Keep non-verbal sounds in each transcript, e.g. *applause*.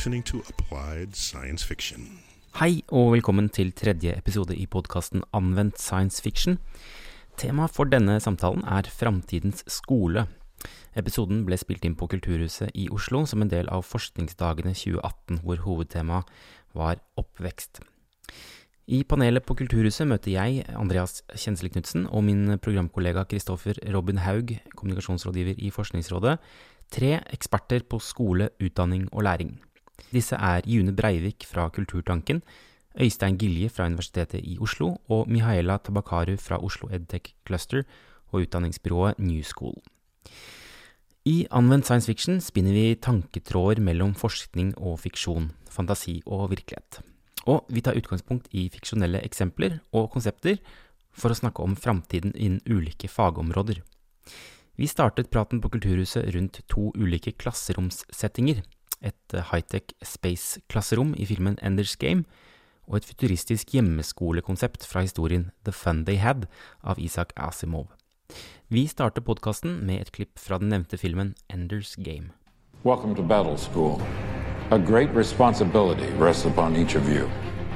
Listening to Applied Science Fiction. Hei og velkommen til tredje episode i podkasten Anvendt science fiction. Temaet for denne samtalen er Framtidens skole. Episoden ble spilt inn på Kulturhuset i Oslo som en del av Forskningsdagene 2018, hvor hovedtemaet var oppvekst. I panelet på Kulturhuset møter jeg, Andreas Kjensli Knutsen, og min programkollega Kristoffer Robin Haug, kommunikasjonsrådgiver i Forskningsrådet, tre eksperter på skole, utdanning og læring. Disse er June Breivik fra Kulturtanken, Øystein Gilje fra Universitetet i Oslo og Mihaela Tabakaru fra Oslo Edtech Cluster og utdanningsbyrået New School. I Anvendt science fiction spinner vi tanketråder mellom forskning og fiksjon, fantasi og virkelighet. Og vi tar utgangspunkt i fiksjonelle eksempler og konsepter for å snakke om framtiden innen ulike fagområder. Vi startet praten på Kulturhuset rundt to ulike klasseromssettinger. Et high-tech space-klasserom i filmen Enders Game, og et futuristisk hjemmeskolekonsept fra historien The Fun They Had av Isak Asimov. Vi starter podkasten med et klipp fra den nevnte filmen Enders Game. Welcome to battle school. A great responsibility rests upon each of you.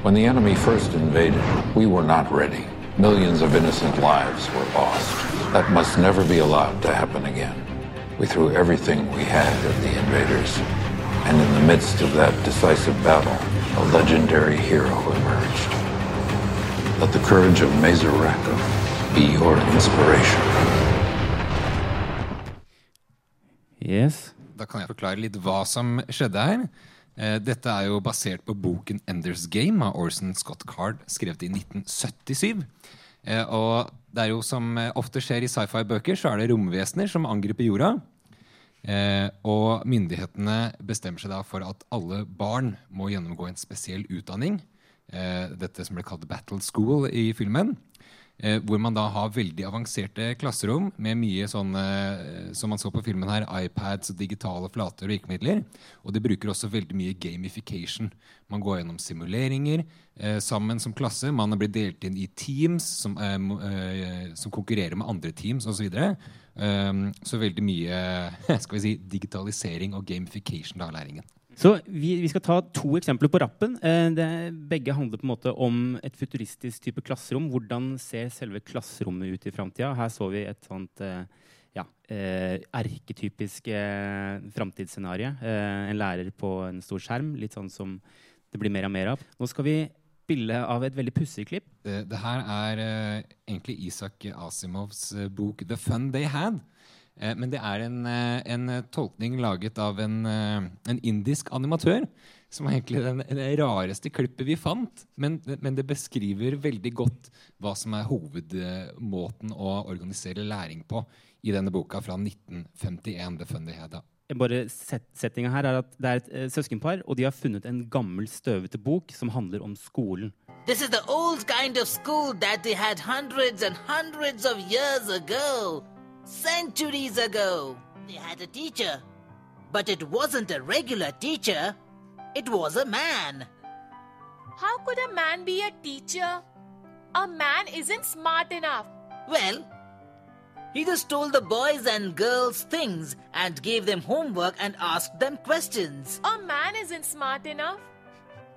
When the enemy first invaded, we were not ready. Millions of innocent lives were lost. That must never be allowed to happen again. We threw everything we had at the invaders. And in the midst of that decisive battle, a legendary hero emerged. Let the courage of Mazer be your inspiration. Yes. Da kan jeg forklare litt hva som skjedde her. Eh, Dette er jo basert på boken 'Enders Game' av Orson Scott Card, skrevet i 1977. Eh, Og det er jo som eh, ofte skjer i sci-fi-bøker, så er det romvesener som angriper jorda. Eh, og myndighetene bestemmer seg da for at alle barn må gjennomgå en spesiell utdanning. Eh, dette som ble kalt Battle School i filmen. Eh, hvor man da har veldig avanserte klasserom med mye sånn, eh, som man så på filmen her, iPads og digitale flater og virkemidler. Og de bruker også veldig mye gamification. Man går gjennom simuleringer eh, sammen som klasse. Man blir delt inn i teams som, eh, eh, som konkurrerer med andre teams osv. Så, um, så veldig mye *laughs* skal vi si, digitalisering og gamification av læringen. Så vi, vi skal ta to eksempler på rappen. Eh, det, begge handler på en måte om et futuristisk type klasserom. Hvordan ser selve klasserommet ut i framtida? Her så vi et sånt eh, ja, erketypisk eh, framtidsscenario. En lærer på en stor skjerm, litt sånn som det blir mer og mer av. Nå skal vi spille av et veldig pussig klipp. Det, her er egentlig Isak Asimovs bok 'The Fun They Had'. Eh, men det er en, eh, en eh, tolkning laget av en, en indisk animatør. Som er egentlig den, det rareste klippet vi fant. Men, men det beskriver veldig godt hva som er hovedmåten å organisere læring på i denne boka fra 1951. The Bare set Settinga her er at det er et eh, søskenpar, og de har funnet en gammel, støvete bok som handler om skolen. This is the old kind of school that they had hundreds and hundreds of years ago. Centuries ago. They had a teacher. But it wasn't a regular teacher. It was a man. How could a man be a teacher? A man isn't smart enough. Well, he just told the boys and girls things and gave them homework and asked them questions. A man isn't smart enough.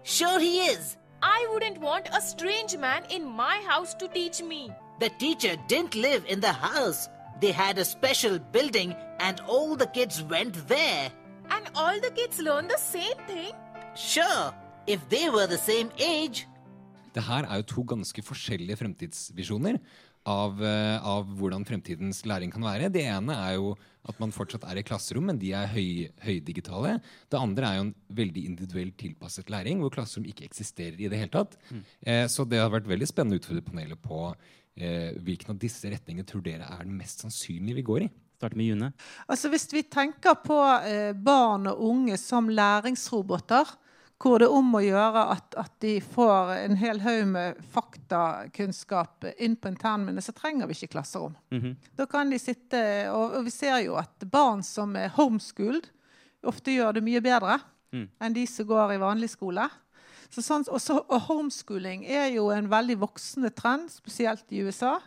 Sure, he is. I wouldn't want a strange man in my house to teach me. The teacher didn't live in the house. They had a special building and all the kids went there. And all the kids learned the same thing? Sure, if they were the same age. Det her er jo to ganske forskjellige fremtidsvisjoner av, eh, av hvordan fremtidens læring kan være. Det ene er jo at man fortsatt er i klasserom, men de er høy, høydigitale. Det andre er jo en veldig individuelt tilpasset læring, hvor klasserom ikke eksisterer i det hele tatt. Eh, så det har vært veldig spennende å utfordre panelet på hvilken av disse retningene tror dere er den mest sannsynlige vi går i. Starte med June. Altså Hvis vi tenker på eh, barn og unge som læringsroboter, hvor det er om å gjøre at, at de får en hel haug med faktakunnskap inn på internminnet, så trenger vi ikke klasserom. Da kan de sitte, og, og vi ser jo at barn som er homeschooled, ofte gjør det mye bedre enn de som går i vanlig skole. Så sånn, også, og homeschooling er jo en veldig voksende trend, spesielt i USA.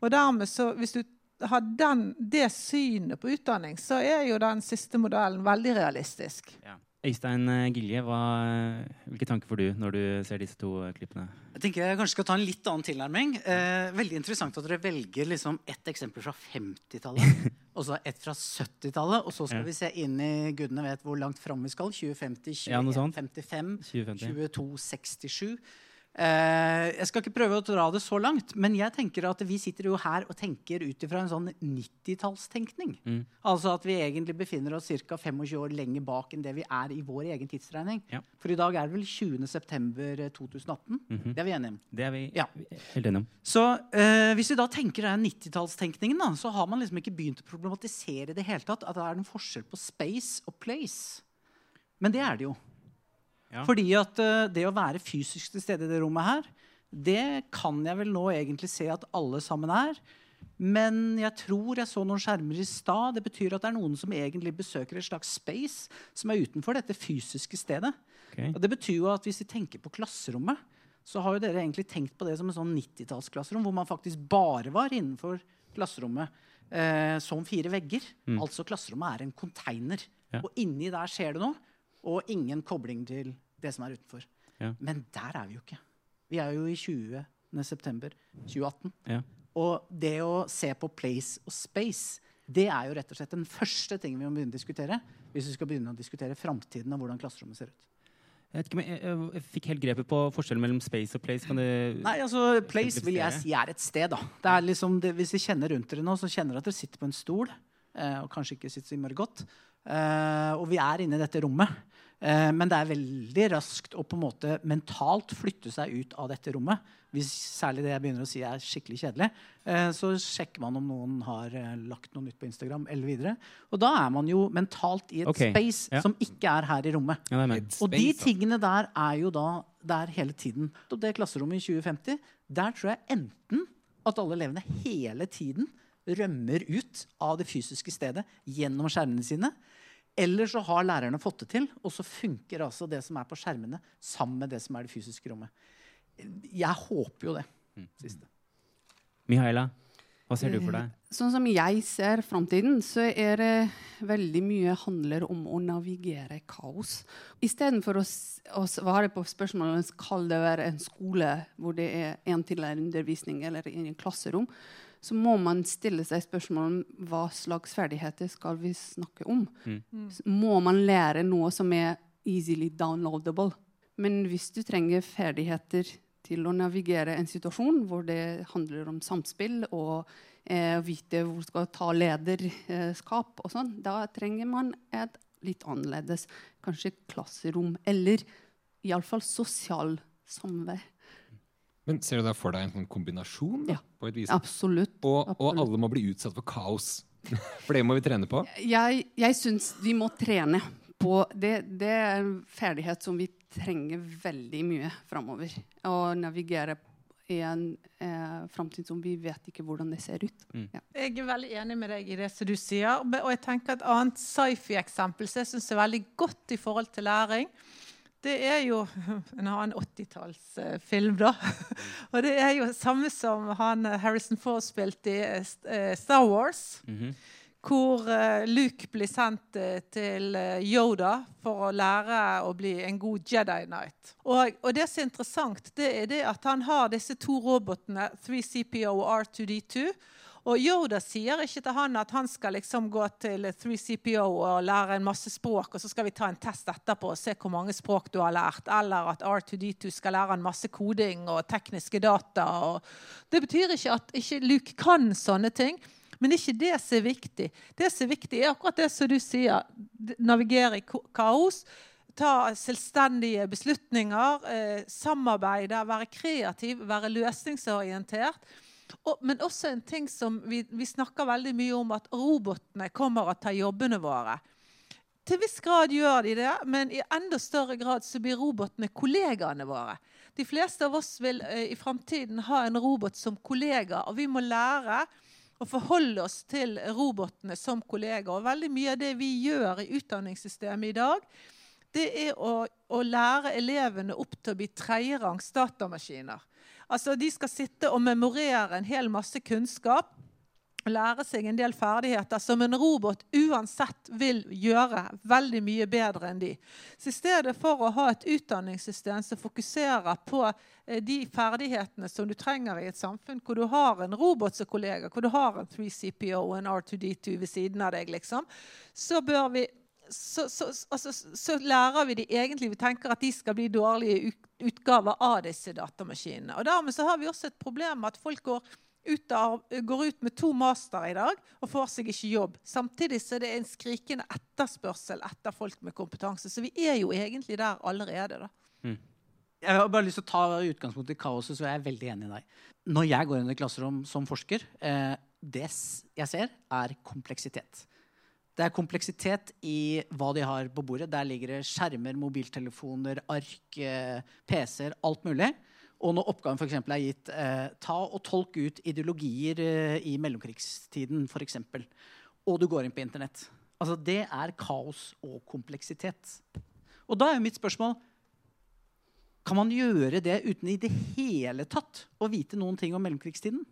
Og dermed så, hvis du har den, det synet på utdanning, så er jo den siste modellen veldig realistisk. Ja. Øystein eh, Gilje, hva, hvilke tanker får du når du ser disse to eh, klippene? Jeg tenker jeg kanskje skal ta en litt annen tilnærming. Eh, veldig interessant at dere velger liksom ett eksempel fra 50-tallet *laughs* og så ett fra 70-tallet. Og så skal Ja. vi se inn i gudene vet hvor langt fram vi skal. 2050, Ja, 2155, 2050. 2267. Eh, jeg skal ikke prøve å dra det så langt, men jeg tenker at vi sitter jo her og tenker ut ifra en sånn 90-tallstenkning. Mm. Altså at vi egentlig befinner oss ca. 25 år lenger bak enn det vi er i vår egen tidsregning. Ja. For i dag er det vel 20. september 2018. Mhm. Det er vi enige om. Det er vi Ja. helt enige om. Så uh, hvis vi da tenker den 90-tallstenkningen, så har man liksom ikke begynt å problematisere i det hele tatt at det er en forskjell på space og place. Men det er det jo. Ja. Fordi at uh, det å være fysisk til stede i det rommet her, det kan jeg vel nå egentlig se at alle sammen er. Men jeg tror jeg så noen skjermer i stad. Det betyr at det er noen som egentlig besøker et slags space som er utenfor dette fysiske stedet. Okay. Og det betyr jo at hvis vi tenker på klasserommet, så har jo dere egentlig tenkt på det som en sånn 90-tallsklasserom, hvor man faktisk bare var innenfor klasserommet eh, som fire vegger. Altså klasserommet er en container. Ja. Og inni der skjer det noe, og ingen kobling til det som er utenfor. Ja. Men der er vi jo ikke. Vi er jo i 20. september 2018. Ja. Og det å se på place og space, det er jo rett og slett den første tingen vi må begynne å diskutere hvis vi skal begynne å diskutere framtiden og hvordan klasserommet ser ut. Jeg, ikke, jeg, jeg, jeg fikk helt grepet på forskjellen mellom space og place. Nei, altså Place vil jeg si er et sted. da. Det er liksom, det, Hvis vi kjenner rundt dere nå, så kjenner dere at dere sitter på en stol. Eh, og kanskje ikke sitter så innmari godt. Eh, og vi er inne i dette rommet. Eh, men det er veldig raskt å på en måte mentalt flytte seg ut av dette rommet. Hvis særlig det jeg begynner å si er skikkelig kjedelig. Eh, så sjekker man om noen har lagt noe nytt på Instagram. eller videre. Og da er man jo mentalt i et okay. space ja. som ikke er her i rommet. Ja. Og de tingene der er jo da der hele tiden. Og det klasserommet i 2050, der tror jeg enten at alle elevene hele tiden rømmer ut av det fysiske stedet gjennom skjermene sine. Eller så har lærerne fått det til, og så funker altså det som er på skjermene, sammen med det som er det fysiske rommet. Jeg håper jo det. Siste. Mihaela, hva ser du for deg? Sånn som jeg ser framtiden, så er det veldig mye handler om å navigere kaos. Istedenfor å, å svare på spørsmålet skal det være en skole hvor det er én-til-én-undervisning eller i en klasserom, så må man stille seg spørsmål om hva slags ferdigheter skal vi snakke om. Mm. Må man lære noe som er easily downloadable? Men hvis du trenger ferdigheter til å navigere en situasjon hvor det handler om samspill og eh, vite hvor skal ta lederskap og sånn, da trenger man et litt annerledes kanskje klasserom, eller iallfall sosial samvær. Men ser du da for deg en sånn kombinasjon? da, Ja. på et vis? Absolutt. Og, og absolutt. alle må bli utsatt for kaos. *laughs* For det må vi trene på. Jeg, jeg syns vi må trene på det. Det er en ferdighet som vi trenger veldig mye framover. Å navigere i en eh, framtid som vi vet ikke hvordan det ser ut. Ja. Jeg er veldig enig med deg i det som du sier. Og jeg tenker Et annet sci-fi-eksempel som jeg syns er veldig godt i forhold til læring, det er jo en annen 80-tallsfilm, da. Og det er jo samme som han eh, Harrison Ford spilte i eh, St- Star Wars. Mhm. Hvor eh, Luke blir sendt til Yoda for å lære å bli en god Jedi Knight. Og, og det som er interessant, det er det at han har disse to robotene, 3CPO og R2D2. Og Yoda sier ikke til han at han skal liksom gå til 3CPO og lære en masse språk, og så skal vi ta en test etterpå og se hvor mange språk du har lært. Eller at R2D2 skal lære han masse koding og tekniske data. Og det betyr ikke at ikke Luke kan sånne ting. Men ikke det som er viktig. Det som er viktig, er akkurat det som du sier. Navigere i kaos. Ta selvstendige beslutninger. Eh, samarbeide. Være kreativ. Være løsningsorientert. Og, men også en ting som vi, vi snakker veldig mye om, at robotene kommer og tar jobbene våre. Til viss grad gjør de det, men i enda større grad så blir robotene kollegaene våre. De fleste av oss vil eh, i framtiden ha en robot som kollega, og vi må lære å forholde oss til robotene som kollegaer. Og veldig mye av det vi gjør i utdanningssystemet i dag, det er å, å lære elevene opp til å bli tredjerangs datamaskiner. Altså, De skal sitte og memorere en hel masse kunnskap. lære seg en del ferdigheter som en robot uansett vil gjøre veldig mye bedre enn de. Så I stedet for å ha et utdanningssystem som fokuserer på eh, de ferdighetene som du trenger i et samfunn hvor du har en robot som kollega, hvor du har en 3CPO og en R2D2 ved siden av deg, liksom, så bør vi så, så, altså, så, lærer vi de egentlig Vi tenker at de skal bli dårlige utgaver av disse datamaskinene. Og Dermed så har vi også et problem med at folk går ut av, går ut med to master i dag og får seg ikke jobb. Samtidig så er det en skrikende etterspørsel etter folk med kompetanse. Så vi er jo egentlig der allerede. da. Mm. Jeg har bare lyst til å ta utgangspunkt i kaoset, så jeg er veldig enig i deg. Når jeg går inn i klasserom som forsker, eh, det jeg ser, er kompleksitet. Det er kompleksitet i hva de har på bordet. Der ligger det skjermer, mobiltelefoner, ark, eh, PC-er, alt mulig. Og når oppgaven for er gitt eh, ta og tolk ut ideologier eh, i mellomkrigstiden, f.eks., og du går inn på Internett altså Det er kaos og kompleksitet. Og da er jo mitt spørsmål Kan man gjøre det uten i det hele tatt å vite noen ting om mellomkrigstiden?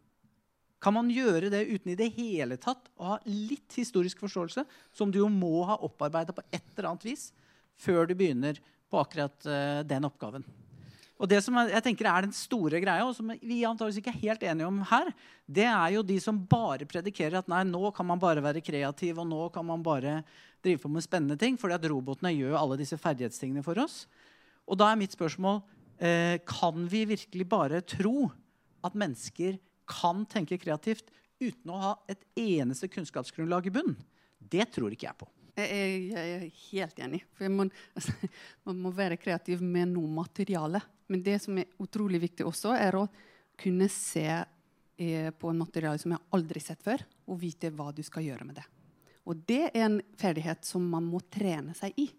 Kan man gjøre det uten i det hele tatt å ha litt historisk forståelse, som du jo må ha opparbeida på et eller annet vis før du begynner på akkurat uh, den oppgaven? Og det som jeg tenker er den store greia, og som vi antakeligvis ikke er helt enige om her, det er jo de som bare predikerer at nei, nå kan man bare være kreativ, og nå kan man bare drive på med spennende ting, fordi at robotene gjør alle disse ferdighetstingene for oss. Og da er mitt spørsmål eh, kan vi virkelig bare tro at mennesker kan tenke kreativt uten å ha et eneste kunnskapsgrunnlag i bunnen? Det tror ikke jeg på. Jeg er helt enig. For man, altså, man, må være kreativ med noe materiale. Men det som er utrolig viktig også, er å kunne se eh, på en materiale som jeg aldri har sett før, og vite hva du skal gjøre med det. Og det er en ferdighet som man må trene seg i.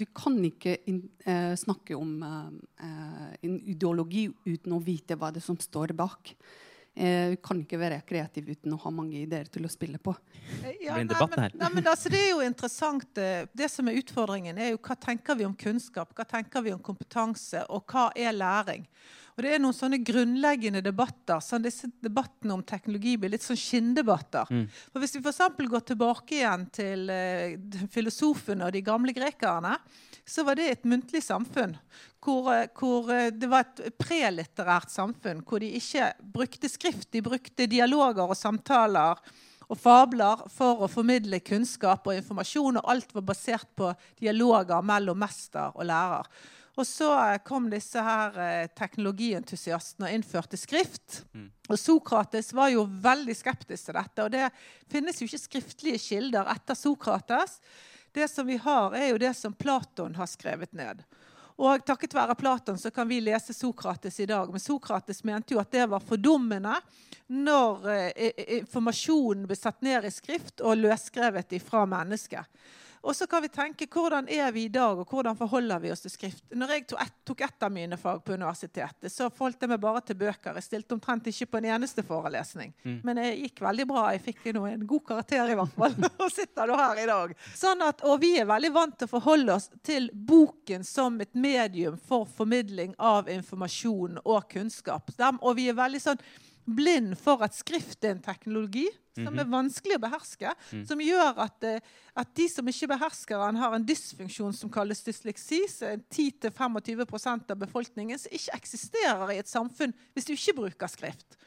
Du kan ikke in, eh, snakke om eh, en ideologi uten å vite hva det er som står bak. Eh, kan ikke være kreativ uten å ha mange ideer til å spille på. Eh, ja, nei, men, nei, men altså, det er jo interessant. Eh, det som er utfordringen, er jo hva tenker vi om kunnskap, hva tenker vi om kompetanse, og hva er læring? Og det er noen sånne grunnleggende debatter. sånn disse Debattene om teknologi blir litt sånn skinndebatter. Mm. For Hvis vi f.eks. går tilbake igjen til uh, filosofene og de gamle grekerne, så var det et muntlig samfunn. Hvor, eh, hvor, eh, det var et prelitterært samfunn hvor de ikke brukte skrift. De brukte dialoger og samtaler og fabler for å formidle kunnskap og informasjon. Og alt var basert på dialoger mellom mester og lærer. Og så eh, kom disse her teknologientusiastene og innførte skrift. Mm. Og Sokrates var jo veldig skeptisk til dette. Og det finnes jo ikke skriftlige kilder etter Sokrates. Det som vi har, er jo det som Platon har skrevet ned. Og takket være Platon så kan vi lese Sokrates i dag. Men Sokrates mente jo at det var fordummende når eh, informasjonen ble satt ned i skrift og løsskrevet ifra mennesket. Og så kan vi tenke hvordan er vi i dag, og hvordan forholder vi oss til skrift. Når jeg tok ett, et av mine fag på universitetet, så forholdt jeg meg bare til bøker. Jeg stilte omtrent ikke på en eneste forelesning. Mm. Men det gikk veldig bra. Jeg fikk en god karakter, i hvert fall. *laughs* og sitter du her i dag. Sånn at, og vi er veldig vant til å forholde oss til boken som et medium for formidling av informasjon og kunnskap. Og vi er veldig sånn blind for at skrift er en teknologi som er mhm. vanskelig å beherske. Mm. Som gjør at, eh, at, de som ikke behersker den, har en dysfunksjon som kalles dysleksi. 10-25% av befolkningen som ikke eksisterer i et samfunn hvis du ikke bruker skrift.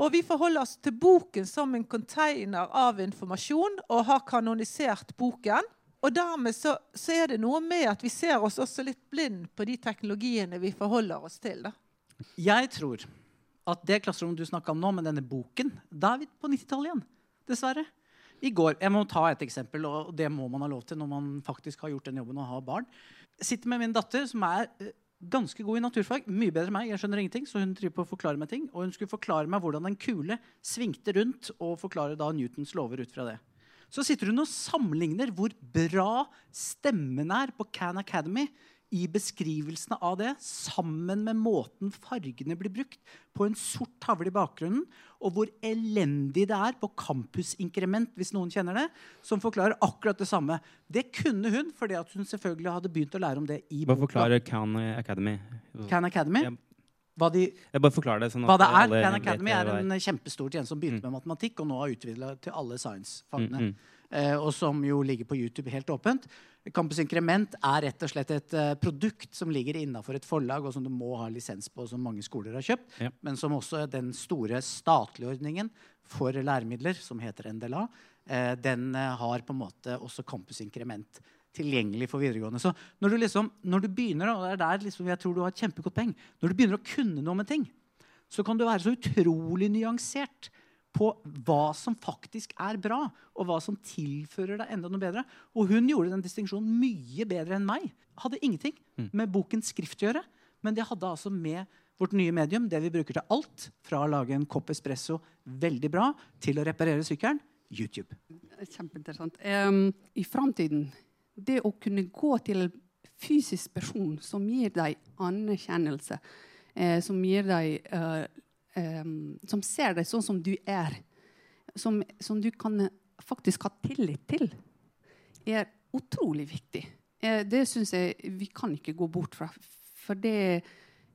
Og vi forholder oss til boken som en container av informasjon og har kanonisert boken. Og dermed så, så er det noe med at vi ser oss også litt blind på de teknologiene vi forholder oss til. Da. Jeg tror at det klasserommet du snakka om nå, med denne boken, da er vi på 90-tallet igjen. Dessverre. I går, Jeg må ta et eksempel, og det må man ha lov til når man faktisk har gjort den jobben og har barn. Jeg sitter med min datter, som er eh, ganske god i naturfag. Mye bedre enn meg. Jeg skjønner ingenting, så hun driver på å forklare meg ting. Og hun skulle forklare meg hvordan en kule svingte rundt, og forklare da Newtons lover ut fra det. Så sitter hun og sammenligner hvor bra stemmen er på Can Academy i beskrivelsene av det, sammen med måten fargene blir brukt på en sort tavle i bakgrunnen, og hvor elendig det er på campusinkrement, hvis noen kjenner det, som forklarer akkurat det samme. Det kunne hun, fordi hun selvfølgelig hadde begynt å lære om det i boka. Bare forklarer Khan Academy? Khan Academy? Ja. hva de Jeg bare forklarer det. sånn hva at det er. Khan Academy er en kjempestor tjeneste som begynte med matematikk, og nå har utvida til alle science-fagene. Mm, mm. Eh, og som jo ligger på YouTube helt åpent. Campus Inkrement er rett og slett et eh, produkt som ligger innafor et forlag, og som du må ha lisens på, som mange skoler har kjøpt. Ja. Men som også den store statlige ordningen for læremidler, som heter NDLA, eh, den har på en måte også Campus Inkrement tilgjengelig for videregående. Så når du, liksom, når du begynner, og det er der liksom jeg tror du har et kjempegodt poeng, når du begynner å kunne noe med ting, så kan du være så utrolig nyansert på hva som faktisk er bra, og hva som tilfører deg enda noe bedre. Og hun gjorde den distinksjonen mye bedre enn meg. Hadde ingenting med bokens skrift å gjøre, men det hadde altså med vårt nye medium, det vi bruker til alt, fra å lage en kopp espresso veldig bra, til å reparere sykkelen, YouTube. Kjempeinteressant. Um, I framtiden, det å kunne gå til fysisk person som gir deg anerkjennelse, eh, som gir deg eh, em, Som ser deg sånn som du er, som, som du kan faktisk ha tillit til, er utrolig viktig. Eh, det syns jeg vi kan ikke gå bort fra. For det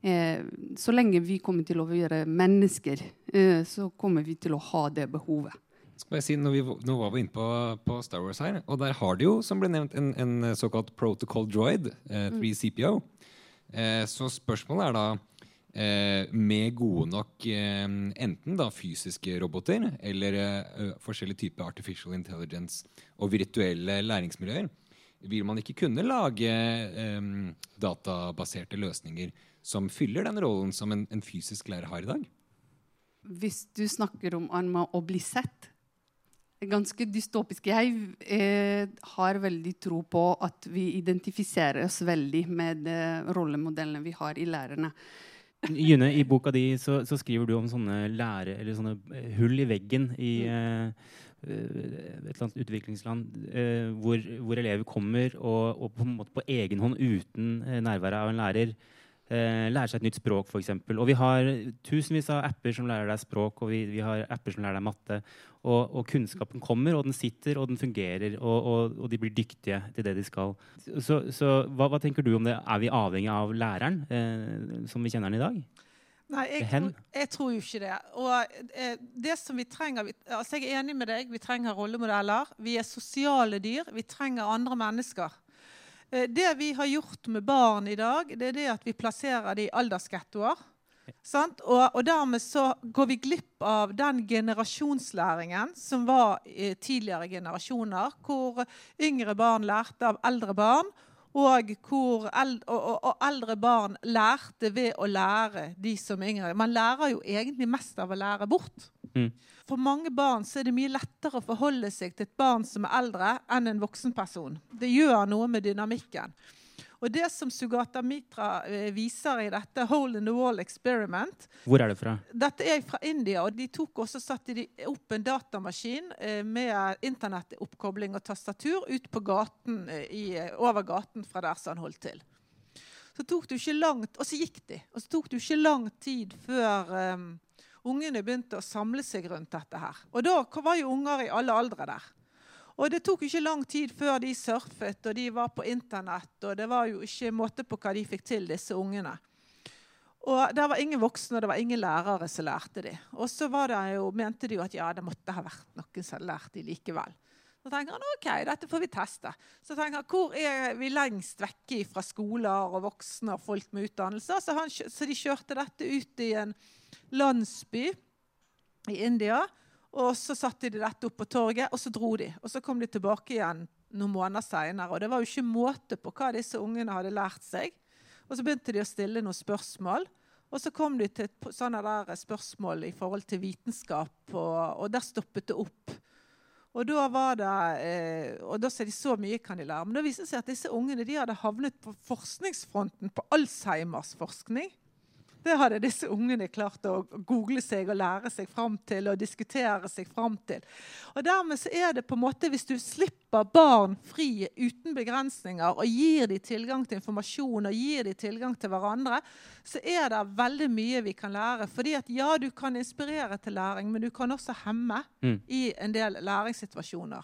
eh, Så lenge vi kommer til å være mennesker, eh, så kommer vi til å ha det behovet. Si, når vi, nå var vi inne på, på Star Wars her, og der har de jo, som ble nevnt, en, en såkalt protocol droid, eh, 3CPO. Eh, så spørsmålet er da eh, med gode nok eh, enten da fysiske roboter eller eh, forskjellige typer artificial intelligence og virtuelle læringsmiljøer, vil man ikke kunne lage eh, databaserte løsninger som fyller den rollen som en, en fysisk lærer har i dag? Hvis du snakker om Arma å bli sett Ganske dystopisk. Jeg eh, har veldig tro på at vi identifiserer oss veldig med eh, rollemodellene vi har i lærerne. June, i boka di så, så skriver du om sånne lære, eller sånne eh, hull i veggen i eh, eh, et eller annet utviklingsland eh, hvor, hvor elever kommer og, og på på egen hånd, uten eh, nærværet av en lærer, eh, lærer seg et nytt språk, f.eks. Og vi har tusenvis av apper som lærer deg språk, og vi, vi har apper som lærer deg matte. Og, og kunnskapen kommer, og den sitter, og den fungerer, og, og, og de blir dyktige til det de skal. Så, så hva, hva tenker du om det? Er vi avhengig av læreren, eh, som vi kjenner den i dag? Nei, jeg tror, jeg tror jo ikke det. Og eh, det som vi trenger vi, altså Jeg er enig med deg. Vi trenger rollemodeller. Vi er sosiale dyr. Vi trenger andre mennesker. Eh, det vi har gjort med barn i dag, det er det at vi plasserer dem i aldersgettoer. Sant? Og, og dermed så går vi glipp av den generasjonslæringen som var i tidligere generasjoner, hvor yngre barn lærte av eldre barn, og hvor eld, og, og, og eldre barn lærte ved å lære de som er yngre. Man lærer jo egentlig mest av å lære bort. Mm. For mange barn så er det mye lettere å forholde seg til et barn som er eldre, enn en voksen person. Det gjør noe med dynamikken. Og det som Sugata Mitra eh, viser i dette Hole in the Wall Experiment Hvor er det fra? Dette er fra India, og de tok også satte opp en datamaskin eh, med internettoppkobling og tastatur ut på gaten, eh, i, over gaten fra der han holdt til. Så tok det jo ikke langt, Og så gikk de. Og så tok det jo ikke lang tid før um, ungene begynte å samle seg rundt dette her. Og da var jo unger i alle aldre der. Og det tok ikke lang tid før de surfet, og de var på internett, og det var jo ikke måte på hva de fikk til, disse ungene. Og det var ingen voksne, og det var ingen lærere som lærte dem. Og så jo, mente de jo at ja, det måtte ha vært noen som hadde lært dem likevel. Så tenker han ok, dette får vi teste. Så tenker han, Hvor er vi lengst vekke fra skoler og voksne og folk med utdannelse? Så, han, så de kjørte dette ut i en landsby i India. Og så satte de dette opp på torget, og så dro de. Og så kom de tilbake igjen noen måneder seinere. Og det var jo ikke måte på hva disse ungene hadde lært seg. Og så begynte de å stille noen spørsmål. Og så kom de til et sånne der spørsmål i forhold til vitenskap, og, og der stoppet det opp. Og da var det, eh, og da sa de så mye kan de lære. Men da viste det seg at disse ungene de hadde havnet på forskningsfronten på Alzheimers forskning. Det hadde disse ungene klart å google seg og lære seg fram til og diskutere seg fram til. Og dermed så er det på en måte, Hvis du slipper barn fri uten begrensninger og gir dem tilgang til informasjon og gir dem tilgang til hverandre, så er det veldig mye vi kan lære. Fordi at ja, du kan inspirere til læring, men du kan også hemme Mm. i en del læringssituasjoner.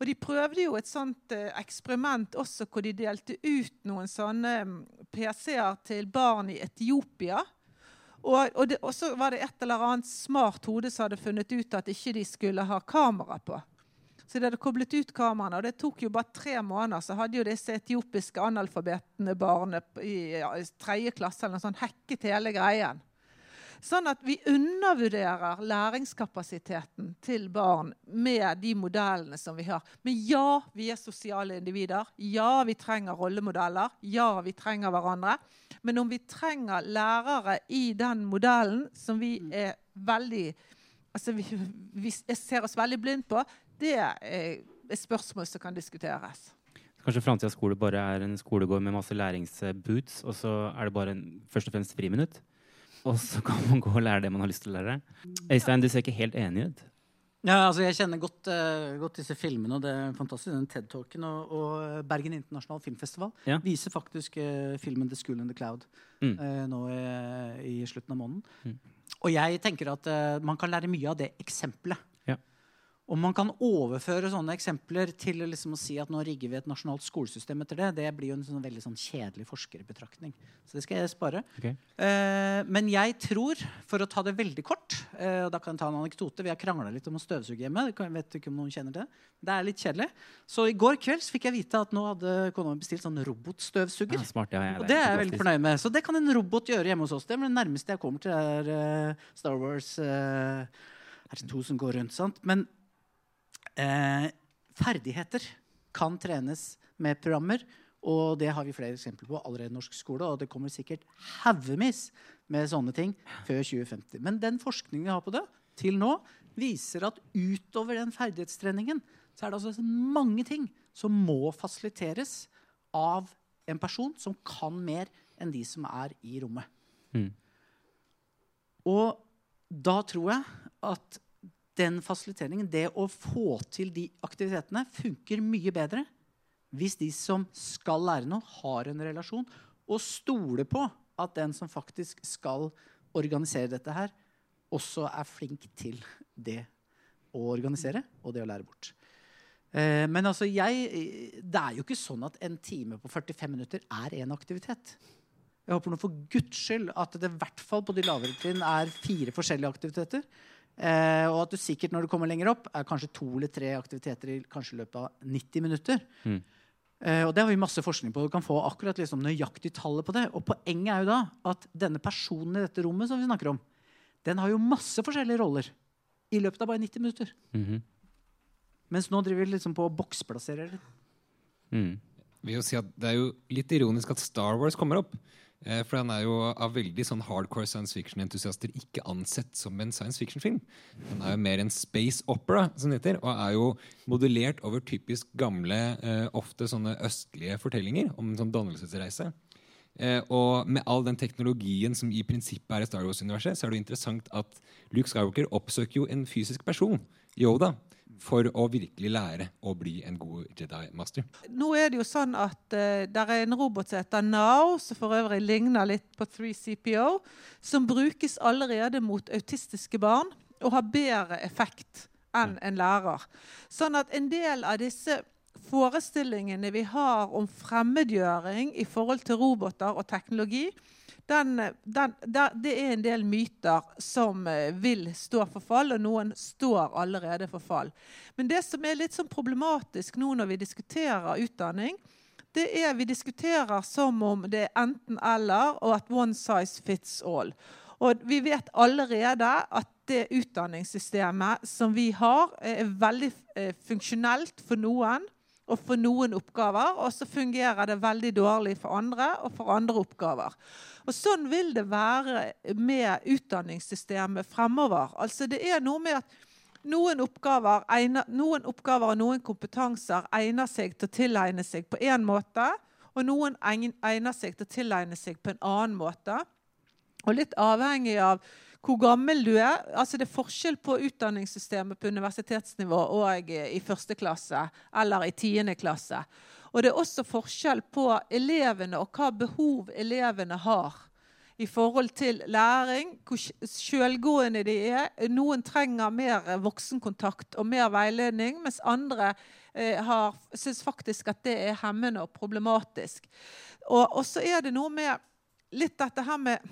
Og de prøvde jo et sånt eh, eksperiment også hvor de delte ut noen sånne mm, PC-er til barn i Etiopia. Og, og, det, og, så var det et eller annet smart hode som hadde funnet ut at ikke de skulle ha kamera på. Så de hadde koblet ut kameraene, og det tok jo bare tre måneder. Så hadde jo disse etiopiske analfabetene barnet i, ja, tredje klasse eller noe sånt hacket hele greien. Sånn at vi undervurderer læringskapasiteten til barn med de modellene som vi har. Men ja, vi er sosiale individer. Ja, vi trenger rollemodeller. Ja, vi trenger hverandre. Men om vi trenger lærere i den modellen som vi er veldig altså vi, vi ser oss veldig blind på, det er et spørsmål som kan diskuteres. Kanskje framtidas skole bare er en skolegård med masse læringsboots, og så er det bare en, først og fremst friminutt? Og så kan man gå og lære det man har lyst til å lære? Øystein, du ser ikke helt enig ut? Ja, altså Jeg kjenner godt, uh, godt disse filmene, og det er fantastisk. Den TED-talken og, og, Bergen internasjonal filmfestival ja. viser faktisk uh, filmen 'The School in the Cloud' mm. uh, nå i, i, slutten av måneden. Mm. Og jeg tenker at man kan lære mye av det eksempelet. Om man kan overføre sånne eksempler til liksom å si at nå rigger vi et nasjonalt skolesystem etter det, det blir jo en sånn veldig sånn kjedelig forskerbetraktning. Så det skal jeg spare. Okay. Eh, men jeg tror, for å ta det veldig kort eh, og da kan jeg ta en anekdote, Vi har krangla litt om å støvsuge hjemme. Jeg vet ikke om noen kjenner det. Det er litt kjedelig. Så i går kveld fikk jeg vite at nå hadde kona mi bestilt sånn robotstøvsuger. Ja, smart, ja, og det er jeg veldig fornøyd med. Så det kan en robot gjøre hjemme hos oss. Det er det nærmeste jeg kommer til er uh, Star Wars. Uh, er det to som går rundt, sant? Men Eh, ferdigheter kan trenes med programmer. Og det har vi flere eksempler på allerede i norsk skole. Og det kommer sikkert haugevis med sånne ting før 2050. Men den forskningen vi har på det til nå, viser at utover den ferdighetstreningen så er det altså mange ting som må fasiliteres av en person som kan mer enn de som er i rommet. Mm. Og da tror jeg at den fasiliteringen, det å få til de aktivitetene, funker mye bedre hvis de som skal lære noe, har en relasjon og stoler på at den som faktisk skal organisere dette her, også er flink til det å organisere og det å lære bort. Eh, men altså, jeg, det er jo ikke sånn at en time på 45 minutter er en aktivitet. Jeg håper nå for guds skyld at det i hvert fall på de lavere trinn er fire forskjellige aktiviteter. Eh, og at du sikkert når du kommer lenger opp, er kanskje to eller tre aktiviteter i kanskje løpet av 90 minutter. Mm. Eh, og det har vi masse forskning på. Du kan få akkurat liksom nøyaktig tallet på det. Og poenget er jo da at denne personen i dette rommet som vi snakker om, den har jo masse forskjellige roller i løpet av bare 90 minutter. Mm -hmm. Mens nå driver vi liksom på å boksplassere det. Mm. Si det er jo litt ironisk at Star Wars kommer opp. Eh, for den er jo av veldig sånn hardcore science fiction-entusiaster ikke ansett som en science fiction-film. Den er jo mer en space opera, som det heter, og er jo modellert over typisk gamle, eh, ofte sånne østlige fortellinger om en sånn dannelsesreise. Eh, og med all den teknologien som i prinsippet er i Star Wars-universet, så er det jo interessant at Luke Skywalker oppsøker jo en fysisk person, Yoda for å virkelig lære å bli en god Jedi-master? Nå er det jo sånn at uh, eh, det er en robot som heter Now, som for øvrig ligner litt på 3CPO, som brukes allerede mot autistiske barn og har bedre effekt enn en lærer. Sånn at en del av disse forestillingene vi har om fremmedgjøring i forhold til roboter og teknologi, den, den, det er en del myter som eh, vil stå for fall, og noen står allerede for fall. Men det som er litt sånn problematisk nå når vi diskuterer utdanning, det er vi diskuterer som om det er enten-eller, og at one size fits all. Og vi vet allerede at det utdanningssystemet som vi har, er veldig eh, funksjonelt for noen og for noen oppgaver. Og så fungerer det veldig dårlig for andre og for andre oppgaver. Og Sånn vil det være med utdanningssystemet fremover. Altså Det er noe med at noen oppgaver, noen oppgaver og noen kompetanser egner seg til å tilegne seg på én måte, og noen egner seg til å tilegne seg på en annen måte. Og litt avhengig av hvor gammel du er. altså Det er forskjell på utdanningssystemet på universitetsnivå og i første klasse eller i tiende klasse. Og det er også forskjell på elevene og hva behov elevene har i forhold til læring, hvor sjølgående de er. Noen trenger mer voksenkontakt og mer veiledning, mens andre eh, syns faktisk at det er hemmende og problematisk. Og, og så er det noe med litt dette her med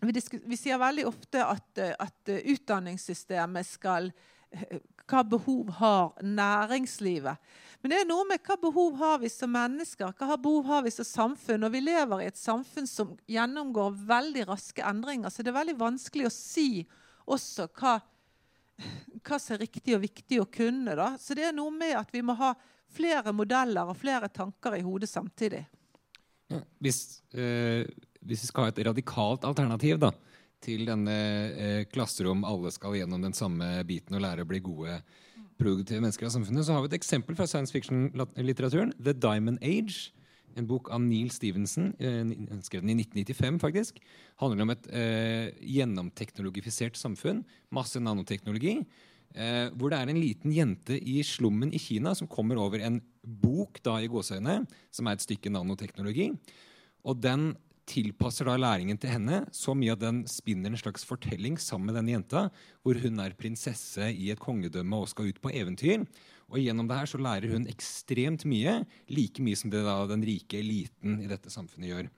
vi, vi sier veldig ofte at, eh, at eh, utdanningssystemet skal eh, Hva behov har næringslivet? Men det er noe med hva behov har vi som mennesker, hva behov har vi som samfunn? Og vi lever i et samfunn som gjennomgår veldig raske endringer, så det er veldig vanskelig å si også hva, hva som er riktig og viktig å kunne. Da. Så det er noe med at vi må ha flere modeller og flere tanker i hodet samtidig. Ja, hvis, eh, hvis vi skal ha et radikalt alternativ da, til denne eh, klasserom, alle skal gjennom den samme biten og lære å bli gode, produktive mennesker av samfunnet, så har vi et eksempel fra science fiction-litteraturen. The Diamond Age. En bok av Neil Stevenson, eh, han skrev den i 1995 faktisk. handler om et eh, gjennomteknologifisert samfunn. Masse nanoteknologi. Eh, hvor det er en liten jente i slummen i Kina som kommer over en bok da i gåseøyne, som er et stykke nanoteknologi. Og den tilpasser da læringen til henne så mye at den spinner en slags fortelling sammen med denne jenta, hvor hun er prinsesse i et kongedømme og skal ut på eventyr. Og gjennom det her så lærer hun ekstremt mye, like mye som det da den rike eliten i dette samfunnet gjør.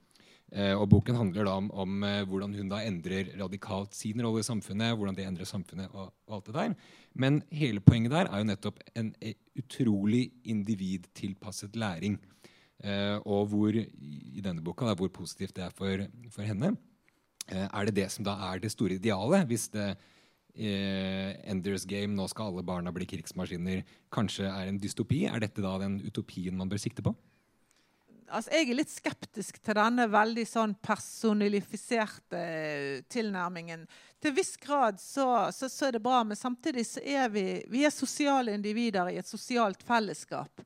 Eh, og Boken handler da om, om eh, hvordan hun da endrer radikalt sin rolle i samfunnet. hvordan det endrer samfunnet og, og alt det der. Men hele poenget der er jo nettopp en eh, utrolig individtilpasset læring. Eh, og hvor i denne boka da, hvor positivt det er for, for henne. Eh, er det det som da er det store idealet? Hvis det eh, Enders Game, nå skal alle barna bli krigsmaskiner, kanskje er en dystopi? Er dette da den utopien man bør sikte på? Altså, jeg er litt skeptisk til denne veldig sånn personifiserte tilnærmingen. Til viss grad så, så, så er det bra, men samtidig så er vi, vi er sosiale individer i et sosialt fellesskap.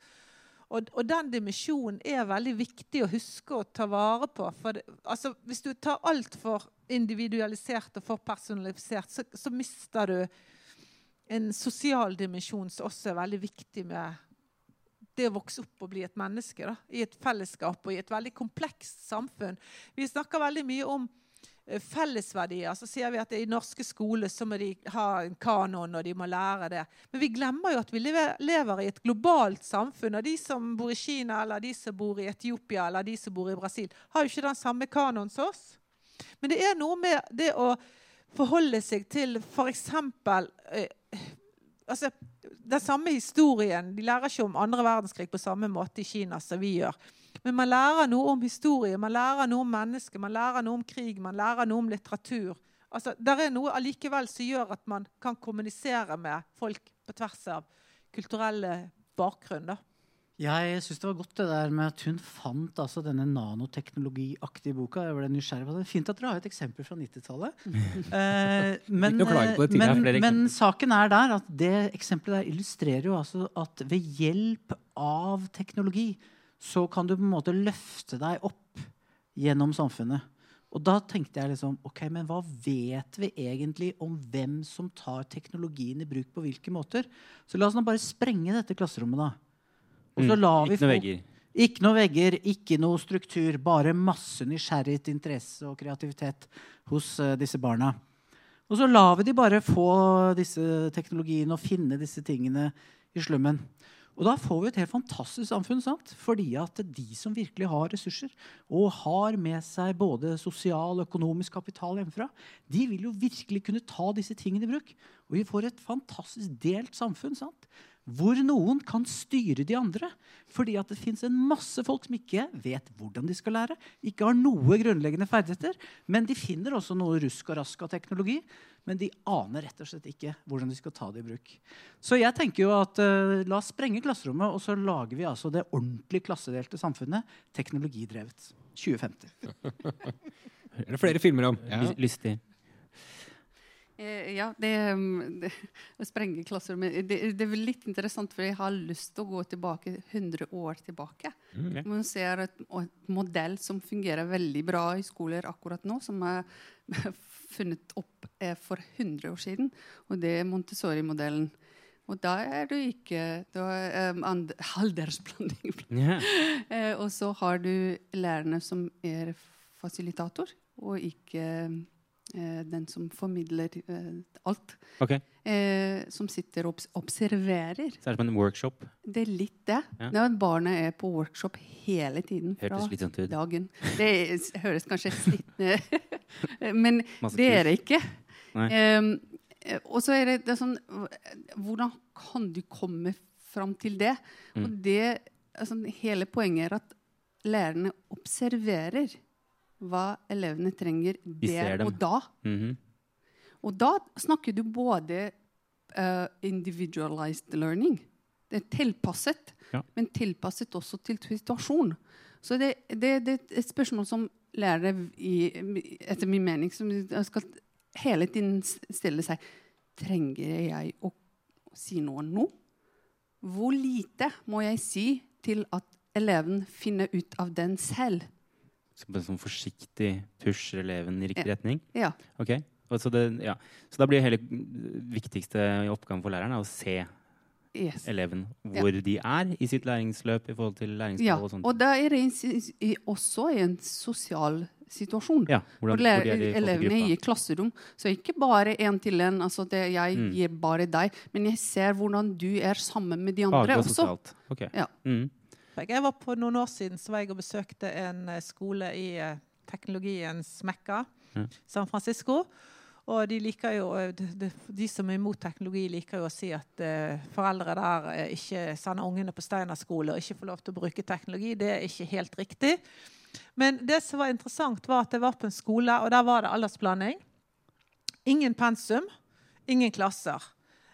Og, og den dimensjonen er veldig viktig å huske å ta vare på. Det, altså, hvis du tar altfor individualisert og for personalisert, så, så mister du en sosial dimensjon som også er veldig viktig med det å vokse opp og bli et menneske da, i et fellesskap og i et veldig komplekst samfunn. Vi snakker veldig mye om fellesverdier. Så sier vi at i norske skoler så må de ha en kanon, og de må lære det. Men vi glemmer jo at vi lever i et globalt samfunn. Og de som bor i Kina, eller de som bor i Etiopia eller de som bor i Brasil, har jo ikke den samme kanonen som oss. Men det er noe med det å forholde seg til f.eks. Eh, altså, den samme historien. De lærer ikke om andre verdenskrig på samme måte i Kina som vi gjør. Men man lærer noe om historie, man lærer noe om mennesker, man lærer noe om krig, man lærer noe om litteratur. Altså, der er noe allikevel som gjør at man kan kommunisere med folk på tvers av kulturelle bakgrunner. Jeg syns det var godt det der med at hun fant altså, denne nanoteknologiaktige boka. Jeg ble nysgjerrig på det. Fint at dere har et eksempel fra 90-tallet. *laughs* Eh, men, på det, men, men saken er der at det eksempelet der illustrerer jo altså at ved hjelp av teknologi så kan du på en måte løfte deg opp gjennom samfunnet. Og da tenkte jeg liksom ok, men hva vet vi egentlig om hvem som tar teknologien i bruk på hvilke måter? Så la oss nå bare sprenge dette klasserommet, da. Og så Mm, vi Ikke noe vegger. ikke noe vegger, ikke noe struktur. Bare masse nysgjerrighet, interesse og kreativitet hos uh, disse barna. Og så lar vi de bare få disse teknologiene og finne disse tingene i slummen. Og da får vi et helt fantastisk samfunn. sant? Fordi at de som virkelig har ressurser, og har med seg både sosial og økonomisk kapital hjemmefra, de vil jo virkelig kunne ta disse tingene i bruk. Og vi får et fantastisk delt samfunn. sant? Hvor noen kan styre de andre. Fordi at det fins en masse folk som ikke vet hvordan de skal lære. Ikke har noe grunnleggende ferdigheter. Men de finner også noe rusk og rask av teknologi. Men de aner rett og slett ikke hvordan de skal ta det i bruk. Så jeg tenker jo at uh, la oss sprenge klasserommet, og så lager vi altså det ordentlig klassedelte samfunnet teknologidrevet. 2050. det *laughs* Er det flere filmer om? Ja. Lys- Lystig. Eh, ja, det, mm, *laughs* det å sprenge klasserommet det, det er vel litt interessant, for jeg har lyst til å gå tilbake 100 år tilbake. Okay. Man ser et, et modell som fungerer veldig bra i skoler akkurat nå, som er *laughs* funnet opp eh, for 100 år siden, og det er Montessori-modellen. Og da er du ikke da er, um, *laughs* aldersblanding. Eh, og så har du lærerne som er fasilitator, og ikke eh, den som formidler eh, alt. Okay. Eh, som sitter og obs observerer. Så er det som en workshop. Det er litt det. Ja. Når barnet er på workshop hele tiden fra Hørtes slitsomt ut. dagen. Det er- høres kanskje slitne Eh, *laughs* Men det er det ikke. Eh, og så er det, det er sånn Hvordan kan du komme fram til det? Mm. Og det altså, Hele poenget er at lærerne observerer hva elevene trenger der og da. Mhm. Og da snakker du både uh, individualized learning Det er tilpasset, Ja. men tilpasset også til situasjon. Så det, det, det er et spørsmål som lærere, i, etter min mening, som skal hele tiden stille seg Trenger jeg å si noe nå? Hvor lite må jeg si til at eleven finner ut av den selv? Bare sånn forsiktig pusher eleven i riktig Ja. retning? Ja. Ok. Og så, det, ja. så da blir hele viktigste oppgaven for læreren er å se Yes. eleven Ja. hvor de er i sitt læringsløp i forhold til læringsmål Ja, og sånt. og da er det en, også en sosial situasjon. Ja, hvordan- Hvor de er elevene i klasserom. Så ikke bare én til én. Altså det, jeg Mm. gir bare deg. Men jeg ser hvordan du er sammen med de andre og også. sosialt. Ok. Ja. Mm. Jeg var på noen år siden så var jeg og besøkte en eh, skole i eh, teknologiens mekka. San Francisco. Og de, jo, eh, de, de, som er imot teknologi, liker jo å si at uh, foreldre der ikke sender ungene på Steinerskole og ikke får lov til å bruke teknologi. Det er ikke helt riktig. Men det som var interessant, var at jeg var på en skole, og der var det aldersblanding. Ingen pensum, ingen klasser.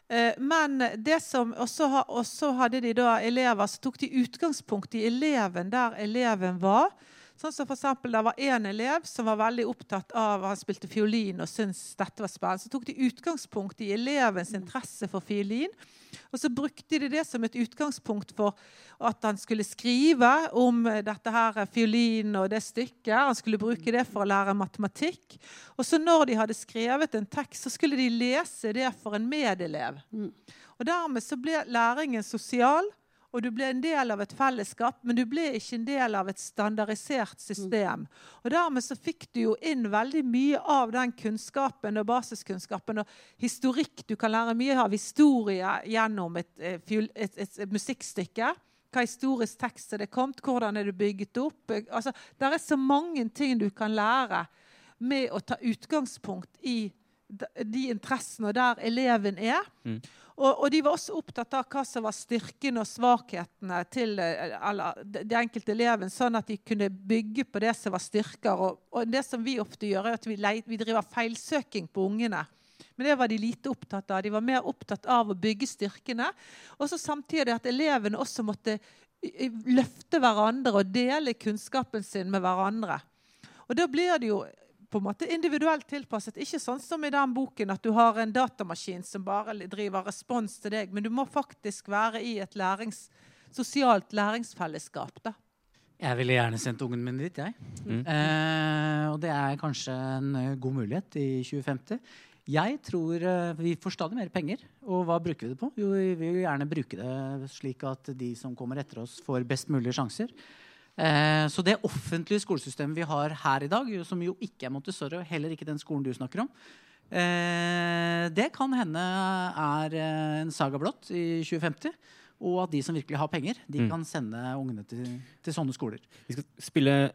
Eh, Men det som også, også hadde de da elever, så tok de utgangspunkt i eleven der eleven var. Sånn som for eksempel, Det var én elev som var veldig opptatt av Han spilte fiolin og syntes dette var spennende. Så tok de utgangspunkt i elevens interesse for fiolin. Og så brukte de det som et utgangspunkt for at han skulle skrive om dette her fiolin og det stykket. Han skulle bruke det for å lære matematikk. Og så når de hadde skrevet en tekst, så skulle de lese det for en medelev. Og dermed så ble læringen sosial, og du ble en del av et fellesskap, men du ble ikke en del av et standardisert system. Og dermed så fikk du jo inn veldig mye av den kunnskapen og basiskunnskapen og historikk. Du kan lære mye av historie gjennom et, eh, et, et, et musikkstykke. Hva historisk tekst er det kommet? Hvordan er det bygget opp? Altså, det er så mange ting du kan lære med å ta utgangspunkt i de- interessene og der eleven er. Og, og de var også opptatt av hva som var styrkene og svakhetene til eh, eller, de de enkelte eleven, sånn at de kunne bygge på det som var styrker. Og, og det som vi ofte gjør, er at vi, leit, vi driver feilsøking på ungene. Men det var de lite opptatt av. De var mer opptatt av å bygge styrkene. Og så samtidig at elevene også måtte løfte hverandre og dele kunnskapen sin med hverandre. Og da blir det jo på en måte individuelt tilpasset. Ikke sånn som i den boken at du har en datamaskin som bare driver respons til deg, men du må faktisk være i et lærings, sosialt læringsfellesskap. da. Jeg ville gjerne sendt ungen min dit, jeg. Eh, og det er kanskje en eh, god mulighet i 2050. Jeg tror eh, vi får stadig mer penger. Og hva bruker vi det på? Jo, vi vil gjerne bruke det slik at de som kommer etter oss, får best mulige sjanser. Eh, så det offentlige skolesystemet vi har her i dag, som jo ikke er Montessori, og heller ikke den skolen du snakker om, eh, det kan hende er eh, en saga blått i 2050. Og at de som virkelig har penger, de Mm. kan sende ungene til, til sånne skoler. Vi skal spille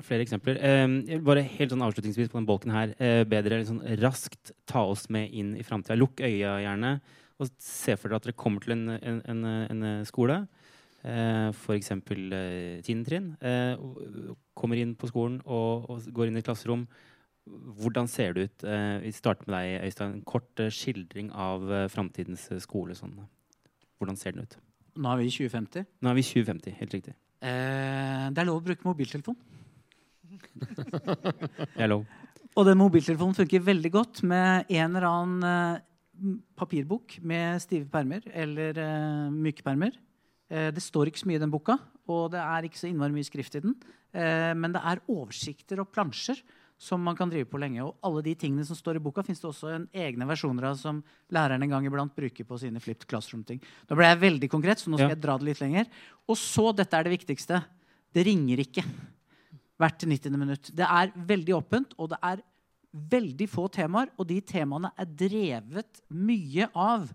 flere eksempler. Eh, bare helt sånn avslutningsvis på den bolken her. Eh, bedre liksom, raskt ta oss med inn i framtida. Lukk øya gjerne, og se for dere at dere kommer til en, en, en, en skole. Eh, F.eks. Eh, tiende trinn. Eh, kommer inn på skolen og, og går inn i et klasserom. Hvordan ser det ut? Eh, vi starter med deg, Øystein. En kort eh, skildring av eh, framtidens skole. Sånn. Hvordan ser den ut? Nå er vi i 2050. Nå er vi 2050, helt riktig. Eh, det er lov å bruke mobiltelefon. *laughs* Det er lov. Og den mobiltelefonen funker veldig godt med en eller annen papirbok med stive permer eller myke permer. Eh, det står ikke så mye i den boka, og det er ikke så innmari mye skrift i den. Eh, men det er oversikter og plansjer som man kan drive på lenge. Og alle de tingene som står i boka, fins det også en egne versjoner av som læreren en gang iblant bruker på sine flipped classroom-ting. Da ble jeg veldig konkret, så nå skal Ja. jeg dra det litt lenger. Og så, dette er det viktigste, det ringer ikke hvert 90. minutt. Det er veldig åpent, og det er veldig få temaer. Og de temaene er drevet mye av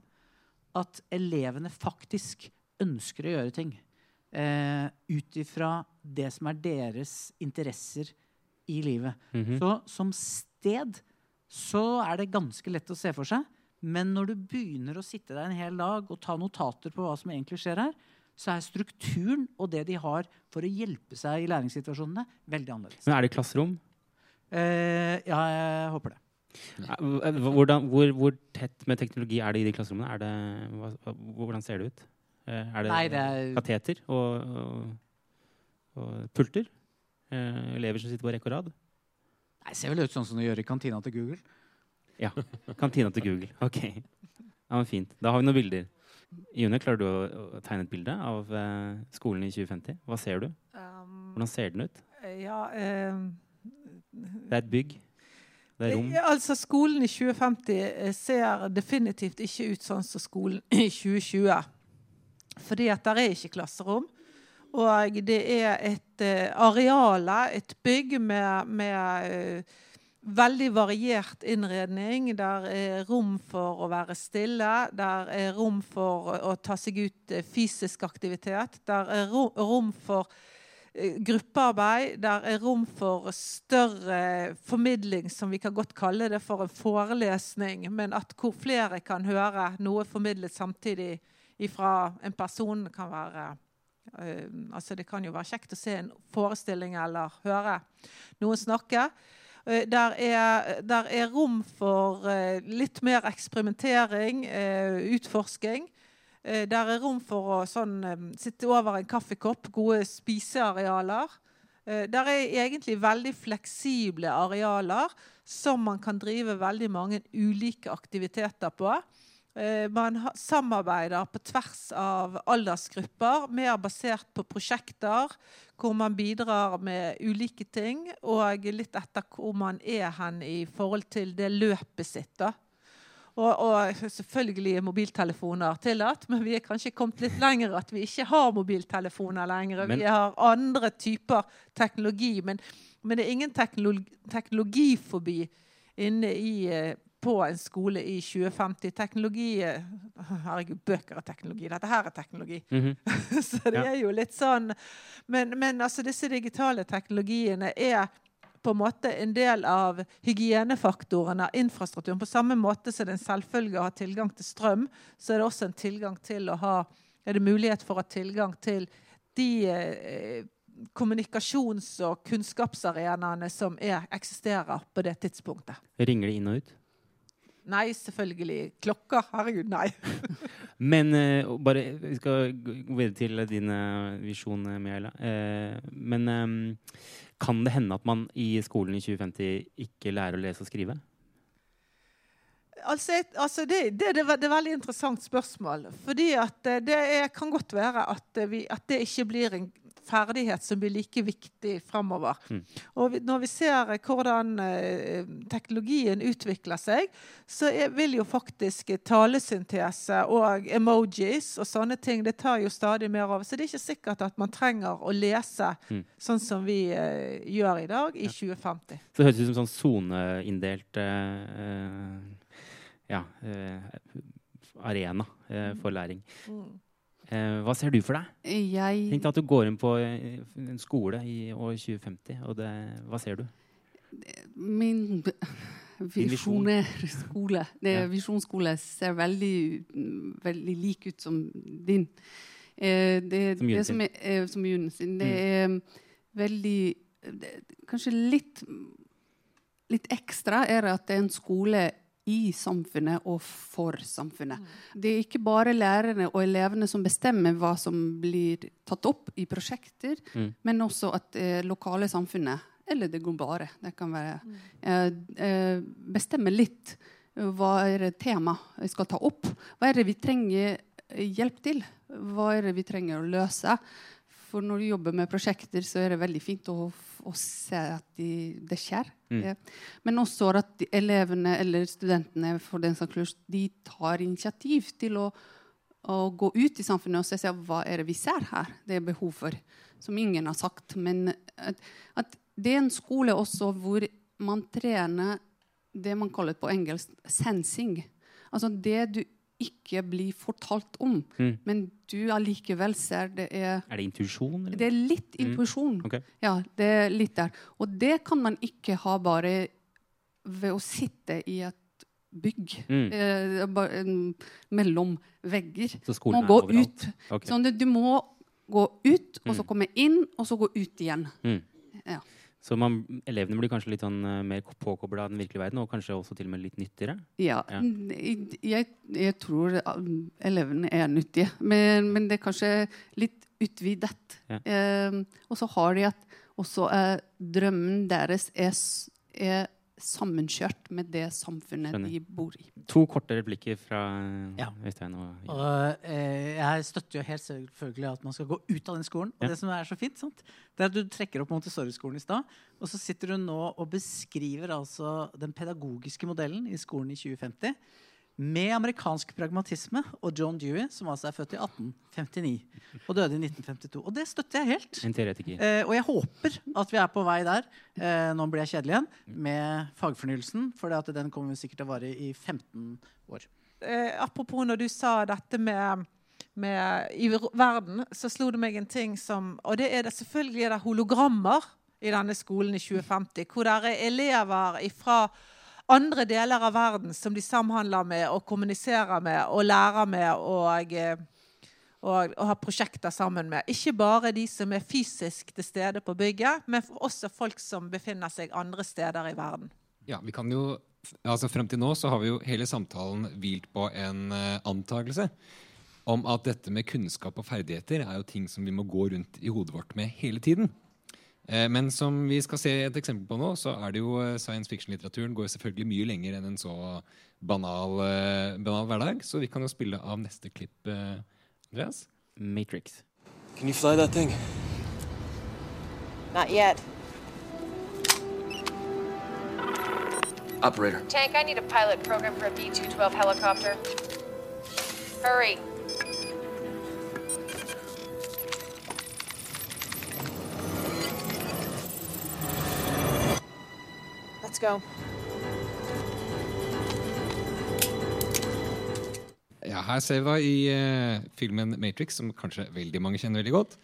at elevene faktisk ønsker å gjøre ting. Eh, Ut ifra det som er deres interesser i livet. Mhm. Så som sted så er det ganske lett å se for seg. Men når du begynner å sitte der en hel dag og ta notater på hva som egentlig skjer her, så er strukturen og det de har for å hjelpe seg i læringssituasjonene, veldig annerledes. Men er det klasserom? Eh, ja, jeg håper det. Eh, Hvordan, hvor, hvor tett med teknologi er det i de klasserommene? Er det, hvordan ser det ut? Eh, Er det, Nei, det er- kateter og, og, og pulter? Eh, elever som sitter på rekke og rad? Nei, det ser vel ut sånn som det gjør i kantina til Google. Ja. Kantina til Google. *laughs* Ok. Ja, men Fint. Da har vi noen bilder. June, klarer du å, å tegne et bilde av eh, skolen i 2050? Hva ser du? Um, Hvordan ser den ut? ja, um, Det er et bygg. Det er rom. Ja, altså Skolen i 2050 eh, ser definitivt ikke ut sånn som skolen i 2020. Fordi at der er ikke klasserom. Og det er et uh, areale, et bygg med, med eh, veldig variert innredning. Der er rom for å være stille. Der er rom for å, ta seg ut eh, fysisk aktivitet. Der er ro, rom for eh, gruppearbeid. Der er rom for større formidling, som vi kan godt kalle det for en forelesning, men at hvor flere kan høre noe formidlet samtidig ifra en person kan være uh, altså Det kan jo være kjekt å se en forestilling eller høre noen snakke. Eh, Der er, der er rom for eh, litt mer eksperimentering, utforsking. Der er rom for å sånn, sitte over en kaffekopp, gode spisearealer. Der er egentlig veldig fleksible arealer som man kan drive veldig mange ulike aktiviteter på. Eh, Man samarbeider på tvers av aldersgrupper, mer basert på prosjekter hvor man bidrar med ulike ting, og litt etter hvor man er hen i forhold til det løpet sitt. da. Og, og selvfølgelig er mobiltelefoner tillatt, men vi er kanskje kommet litt lenger at vi ikke har mobiltelefoner lenger. Men- vi har andre typer teknologi, men, men det er ingen teknologi, teknologifobi inne i eh, på en skole i 2050. Teknologi Herregud, bøker er teknologi. Dette her er teknologi. Mhm. *laughs* Så det Ja. er jo litt sånn Men, men altså, disse digitale teknologiene er på en måte en del av hygienefaktorene, infrastrukturen. På samme måte som det er en selvfølge å ha tilgang til strøm, så er det også en tilgang til å ha er det mulighet for å ha tilgang til de eh, kommunikasjons- og kunnskapsarenaene som er, eksisterer på det tidspunktet. Ringer det inn og ut? Nei, selvfølgelig. Klokka. Herregud, nei. *laughs* Men uh, bare, Vi skal gå videre til din visjoner, visjon, eh. Eh, men um, kan det hende at man i skolen i 2050 ikke lærer å lese og skrive? Altså, altså det, det, det, er det et veldig interessant spørsmål. Fordi eh, det er, kan godt være at, eh, vi, at det ikke blir en ferdighet som blir like viktig framover. Mm. Og når vi ser eh, hvordan eh, teknologien utvikler seg, så vil jo faktisk talesyntese og emojis og sånne ting det tar jo stadig mer over. Så det er ikke sikkert at man trenger å lese Mm. sånn som vi eh, gjør i dag, i 2050. Så det høres ut som sånn soneinndelt eh, ja, uh, arena eh, for læring. Mm. Eh, hva ser du for deg? Jeg Tenk deg at du går inn på eh, en skole i år 2050, og det, hva ser du? Min visjonsskole visjon. Ser veldig, veldig lik ut som din. Eh, det, Som som sin. som June sin. Det Mm. er veldig det, Kanskje litt, litt ekstra er at det er en skole i samfunnet og for samfunnet. Det er ikke bare lærerne og elevene som bestemmer hva som blir tatt opp i prosjekter, Mm. men også at det lokale samfunnet, eller det globale, det kan være, eh, eh, bestemmer litt eh, hva er temaet tema vi skal ta opp. Hva er det vi trenger eh, hjelp til? Hva er det vi trenger å løse? For når du jobber med prosjekter, så er det veldig fint å, å se at de, det skjer. Mm. Eh, Men også at de, elevene eller studentene for den saks skyld, de tar initiativ til å, å gå ut i samfunnet og se se hva er det vi ser her. Det er behov for, som ingen har sagt. Men at, at det er en skole også hvor man trener det man kaller på engelsk 'sensing'. Altså det du ikke blir fortalt om. Mm. Men du allikevel ser det er Er det intuisjon? Det er litt Mm. intuisjon. Ja, det er litt der. Og det kan man ikke ha bare ved å sitte i et bygg Mm. eh, mellom vegger. Så skolen må er gå overalt. ut. Okay. Sånn du må gå ut, og så Mm. komme inn, og så gå ut igjen. Mm. Ja. Så man, elevene blir kanskje litt sånn uh, mer påkobla den virkelige verden, og kanskje også til og med litt nyttigere? Ja, Ja. Jeg, jeg, jeg tror um, elevene er nyttige, men, men det er kanskje litt utvidet. Ja. Uh, og så har de at også uh, drømmen deres er, er sammenkjørt med det samfunnet Skjønner. de bor i. To korte replikker fra eh, Ja. Øystein og Og eh, jeg støtter jo helt selvfølgelig at man skal gå ut av den skolen. Og Ja. det som er så fint, sant? det er at du trekker opp Montessori-skolen i stad, og så sitter du nå og beskriver altså den pedagogiske modellen i skolen i 2050 med amerikansk pragmatisme og John Dewey, som altså er født i 1859 og døde i 1952. Og det støtter jeg helt. en teoretiker. Eh, og jeg håper at vi er på vei der. Eh, nå blir jeg kjedelig igjen. Med fagfornyelsen, for det at den kommer sikkert til å vare i 15 år. eh, apropos når du sa dette med, med I verden, så slo det meg en ting som Og det er det selvfølgelig er det hologrammer i denne skolen i 2050, hvor det er elever fra andre deler av verden som de samhandler med og kommuniserer med og lærer med og, eh, og, og har prosjekter sammen med. Ikke bare de som er fysisk til stede på bygget, men også folk som befinner seg andre steder i verden. Ja, vi kan jo, altså Frem til nå så har vi jo hele samtalen hvilt på en uh, antakelse om at dette med kunnskap og ferdigheter er jo ting som vi må gå rundt i hodet vårt med hele tiden. Eh, men som vi skal se et eksempel på nå, så er det jo eh, science fiction-litteraturen går selvfølgelig mye lenger enn en så banal, eh, banal hverdag. Så vi kan jo spille av neste klipp, Andreas. Matrix. Can you fly that thing? Not yet. Operator. Tank, I need a pilot program for a B 212 helicopter. Hurry. Let's go. Ja, her ser vi da i uh, filmen Matrix, som kanskje veldig mange kjenner veldig godt,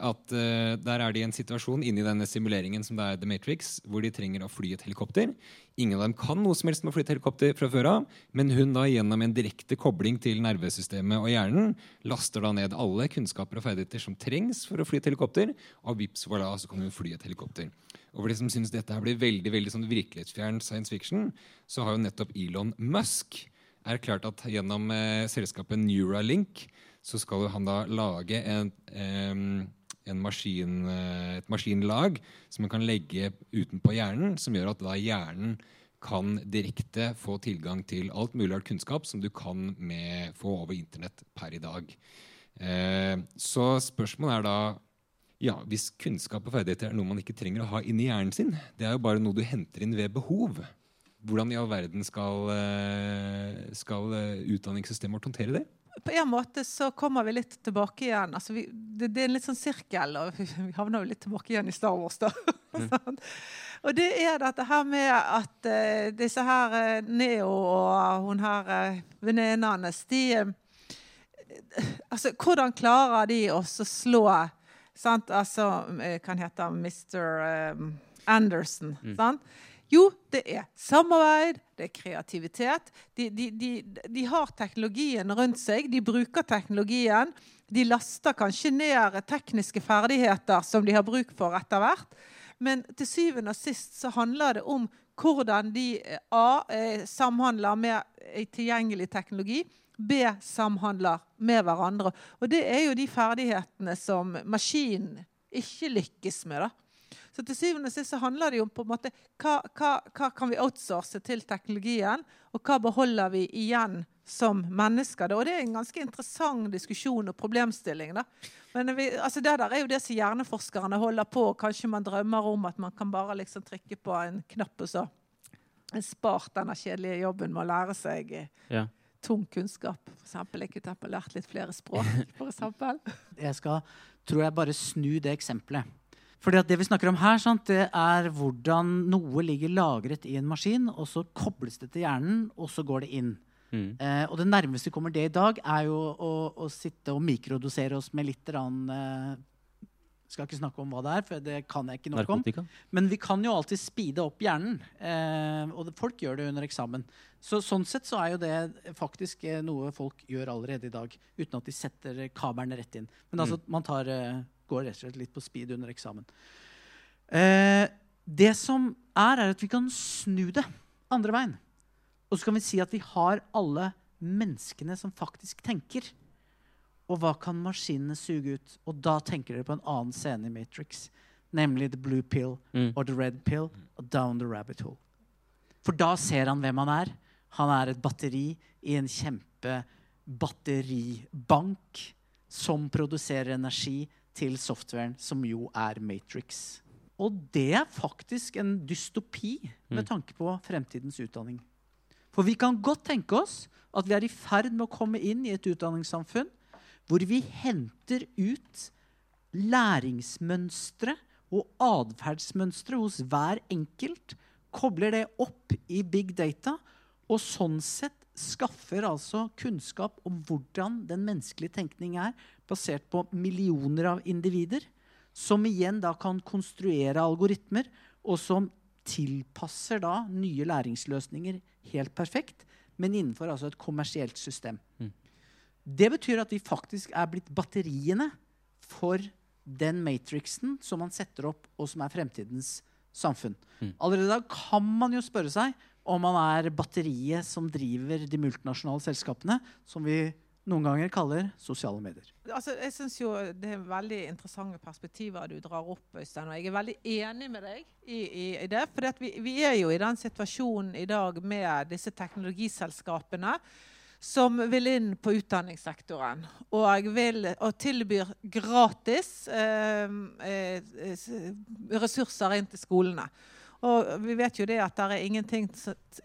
at eh, der er de i en situasjon inni denne simuleringen som det er The Matrix, hvor de trenger å fly et helikopter. Ingen av dem kan noe som helst med å fly et helikopter fra før av, men hun da gjennom en direkte kobling til nervesystemet og hjernen laster da ned alle kunnskaper og ferdigheter som trengs for å fly et helikopter, og vips voilà, så kan hun fly et helikopter. Og for de som syns dette her blir veldig veldig sånn virkelighetsfjern science fiction, så har jo nettopp Elon Musk erklært at gjennom eh, selskapet Neuralink så skal han da lage en, en maskin, eh, et maskinlag som man kan legge utenpå hjernen, som gjør at da hjernen kan direkte få tilgang til alt mulig av kunnskap som du kan med, få over internett per i dag. Eh, så spørsmålet er da ja, Hvis kunnskap og ferdigheter er noe man ikke trenger å ha inni hjernen sin, det er jo bare noe du henter inn ved behov. Hvordan i all verden skal, eh, skal utdanningssystemet vårt håndtere det? På en måte så kommer vi litt tilbake igjen. Altså vi, det, det er en litt sånn sirkel, og vi havner jo litt tilbake igjen i Star Wars. da. *laughs* Mm. og det er dette her med at uh, disse her uh, Neo og hun her uh, venninnen hennes, de Altså, hvordan klarer de å slå sant? Altså, kan hete Mr. eh, Anderson. sant? Jo, det er samarbeid, det er kreativitet. De, de, de, de har teknologien rundt seg, de bruker teknologien. De laster kanskje ned tekniske ferdigheter som de har bruk for etter hvert. Men til syvende og sist så handler det om hvordan de eh, A. eh, samhandler med en tilgjengelig teknologi. B. Samhandler med hverandre. Og det er jo de ferdighetene som maskinen ikke lykkes med. da. Så til syvende og sist så handler det jo om på en måte hva, hva, hva kan vi outsource til teknologien, og hva beholder vi igjen som mennesker. Da? Og det er en ganske interessant diskusjon og problemstilling. da. Men vi, altså det der er jo det som hjerneforskerne holder på. Kanskje man drømmer om at man kan bare liksom trykke på en knapp, og så spart denne kjedelige jobben med å lære seg eh, Ja. tung kunnskap. For eksempel, jeg kunne lært litt flere språk. for eksempel. *laughs* Jeg skal, tror jeg, bare snu det eksempelet. Fordi at Det vi snakker om her, sant, det er hvordan noe ligger lagret i en maskin, og så kobles det til hjernen, og så går det inn. Mm. Eh, og det nærmeste vi kommer det i dag, er jo å, å sitte og mikrodosere oss med litt rann, eh, skal ikke snakke om hva det er, for det kan jeg ikke nok Narkotika? om. Men vi kan jo alltid speede opp hjernen. Eh, og det, folk gjør det under eksamen. Så, sånn sett så er jo det faktisk eh, noe folk gjør allerede i dag, uten at de setter kabelen rett inn. Men altså, man tar, eh, går rett og slett litt på speed under eksamen. Eh, det som er, er at vi kan snu det andre veien. Og så kan vi si at vi har alle menneskene som faktisk tenker. Og hva kan maskinene suge ut? Og da tenker dere på en annen scene i Matrix. Nemlig The Blue Pill Mm. og The Red Pill og Down the Rabbit Hole. For da ser han hvem han er. Han er et batteri i en kjempebatteribank som produserer energi til softwaren, som jo er Matrix. Og det er faktisk en dystopi med tanke på fremtidens utdanning. For vi kan godt tenke oss at vi er i ferd med å komme inn i et utdanningssamfunn hvor vi henter ut læringsmønstre og atferdsmønstre hos hver enkelt, kobler det opp i big data, og sånn sett skaffer altså kunnskap om hvordan den menneskelige tenkning er, basert på millioner av individer, som igjen da kan konstruere algoritmer, og som tilpasser da nye læringsløsninger helt perfekt, men innenfor altså et kommersielt system. Det betyr at vi faktisk er blitt batteriene for den matrixen som man setter opp, og som er fremtidens samfunn. Allerede da kan man jo spørre seg om man er batteriet som driver de multinasjonale selskapene, som vi noen ganger kaller sosiale medier. Altså, jeg synes jo Det er veldig interessante perspektiver du drar opp, Øystein. Og jeg er veldig enig med deg i, i, i det. For vi, vi er jo i den situasjonen i dag med disse teknologiselskapene som vil inn på utdanningssektoren og, vil, og tilbyr gratis eh, eh, ressurser inn til skolene. Og vi vet jo det at det er ingenting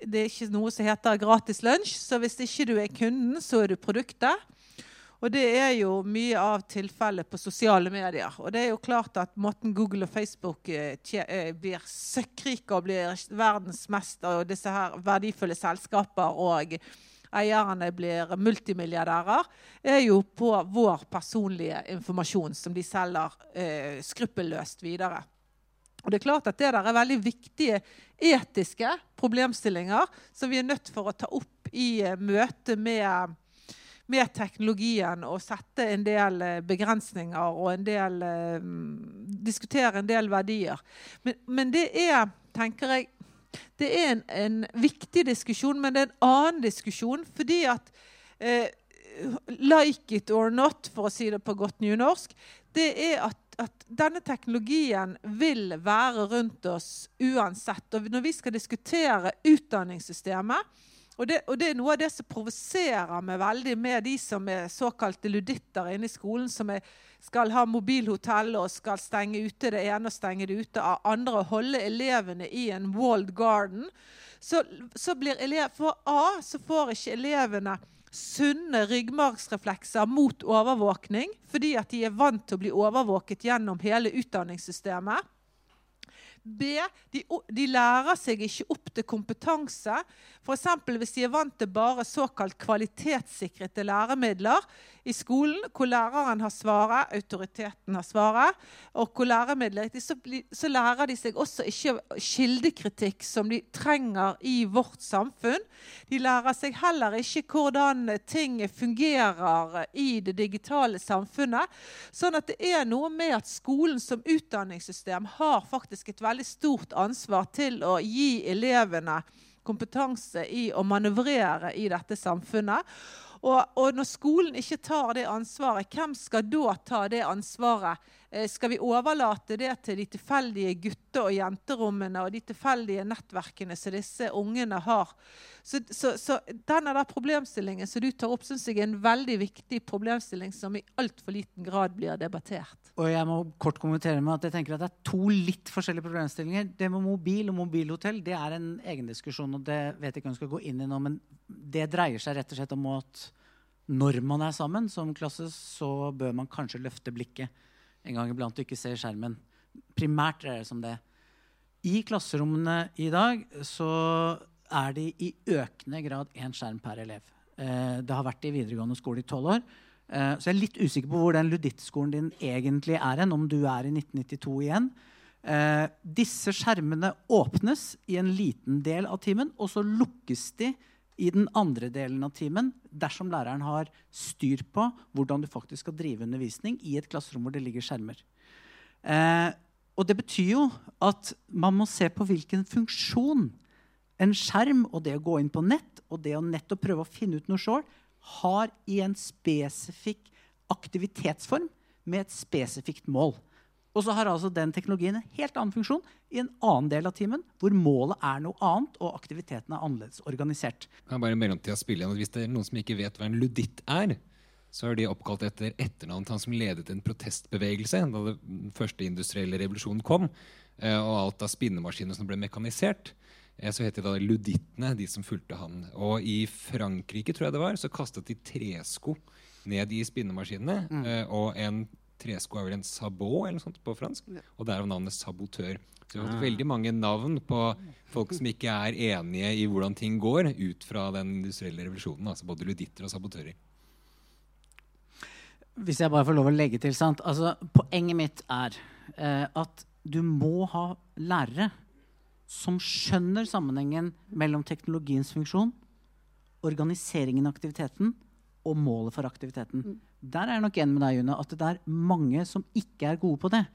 Det er ikke noe som heter gratis lunsj. Så hvis ikke du er kunden, så er du produktet. Og det er jo mye av tilfellet på sosiale medier. Og det er jo klart at måten Google og Facebook eh, eh, blir søkkrike og blir verdensmester, og disse her verdifulle selskaper og eierne blir multimilliardærer, er jo på vår personlige informasjon som de selger eh, skruppelløst videre. Og det er klart at det der er veldig viktige etiske problemstillinger som vi er nødt for å ta opp i eh, møte med, med teknologien og sette en del eh, begrensninger og en del eh, Diskutere en del verdier. Men, men det er, tenker jeg det er en, en viktig diskusjon, men det er en annen diskusjon. Fordi at eh, like it or not, for å si det på godt nynorsk, det er at, at denne teknologien vil være rundt oss uansett. Og når vi skal diskutere utdanningssystemet, og det, og det er noe av det som provoserer meg veldig med de som er såkalte luditter inne i skolen, som er, skal ha mobilhotell og skal stenge ute det ene og stenge det ute av andre, og holde elevene i en walled garden. Så, så blir elev, For A så får ikke elevene sunne ryggmargsreflekser mot overvåkning, fordi at de er vant til å bli overvåket gjennom hele utdanningssystemet. B. De, de lærer seg ikke opp til kompetanse. F.eks. hvis de er vant til bare såkalt kvalitetssikrede læremidler i skolen, hvor læreren har svaret, autoriteten har svaret, og hvor læremidler så, så lærer de seg også ikke kildekritikk som de trenger i vårt samfunn. De lærer seg heller ikke hvordan ting fungerer i det digitale samfunnet. Sånn at det er noe med at skolen som utdanningssystem har faktisk et veldig stort ansvar til å gi elevene kompetanse i å manøvrere i dette samfunnet. Og, og, når skolen ikke tar det ansvaret, hvem skal da ta det ansvaret? Eh, skal vi overlate det til de tilfeldige gutte- og jenterommene og de tilfeldige nettverkene som disse ungene har? Så, så, så denne der problemstillingen som du tar opp, syns jeg er en veldig viktig problemstilling som i altfor liten grad blir debattert. Og jeg må kort kommentere med at jeg tenker at det er to litt forskjellige problemstillinger. Det med mobil og mobilhotell det er en egen diskusjon, og det vet jeg ikke om jeg skal gå inn i nå, men det dreier seg rett og slett om at når man er sammen som klasse, så bør man kanskje løfte blikket en gang iblant og ikke ser skjermen. Primært dreier det seg om det. I klasserommene i dag så er det i økende grad én skjerm per elev. Eh, det har vært i videregående skole i tolv år. Eh, så jeg er litt usikker på hvor den ludittskolen din egentlig er hen, om du er i 1992 igjen. Eh, disse skjermene åpnes i en liten del av timen, og så lukkes de i den andre delen av timen dersom læreren har styr på hvordan du faktisk skal drive undervisning i et klasserom hvor det ligger skjermer. Eh, og det betyr jo at man må se på hvilken funksjon en skjerm og det å gå inn på nett og det å nettopp prøve å finne ut noe sjøl har i en spesifikk aktivitetsform med et spesifikt mål. Og så har altså den teknologien en helt annen funksjon i en annen del av timen, hvor målet er noe annet og aktiviteten er annerledes organisert. Jeg bare mellomtida spille igjen, Hvis det er noen som ikke vet hva en luditt er, så er de oppkalt etter etternavnet han som ledet en protestbevegelse da den første industrielle revolusjonen kom, eh, og alt av spinnemaskiner som ble mekanisert. Eh, så het de da ludittene, de som fulgte han. Og i Frankrike tror jeg det var, så kastet de tresko ned i spinnemaskinene. Mm. eh, Og en tresko er vel en sabot eller noe sånt på fransk. Og derav navnet sabotør. Så vi har fått Ah. veldig mange navn på folk som ikke er enige i hvordan ting går, ut fra den industrielle revolusjonen. Altså både luditter og sabotører. Hvis jeg bare får lov å legge til, sant? Altså, Poenget mitt er eh, at du må ha lærere som skjønner sammenhengen mellom teknologiens funksjon, organiseringen av aktiviteten og målet for aktiviteten. Der er jeg nok enig med deg, June, at det er mange som ikke er gode på det.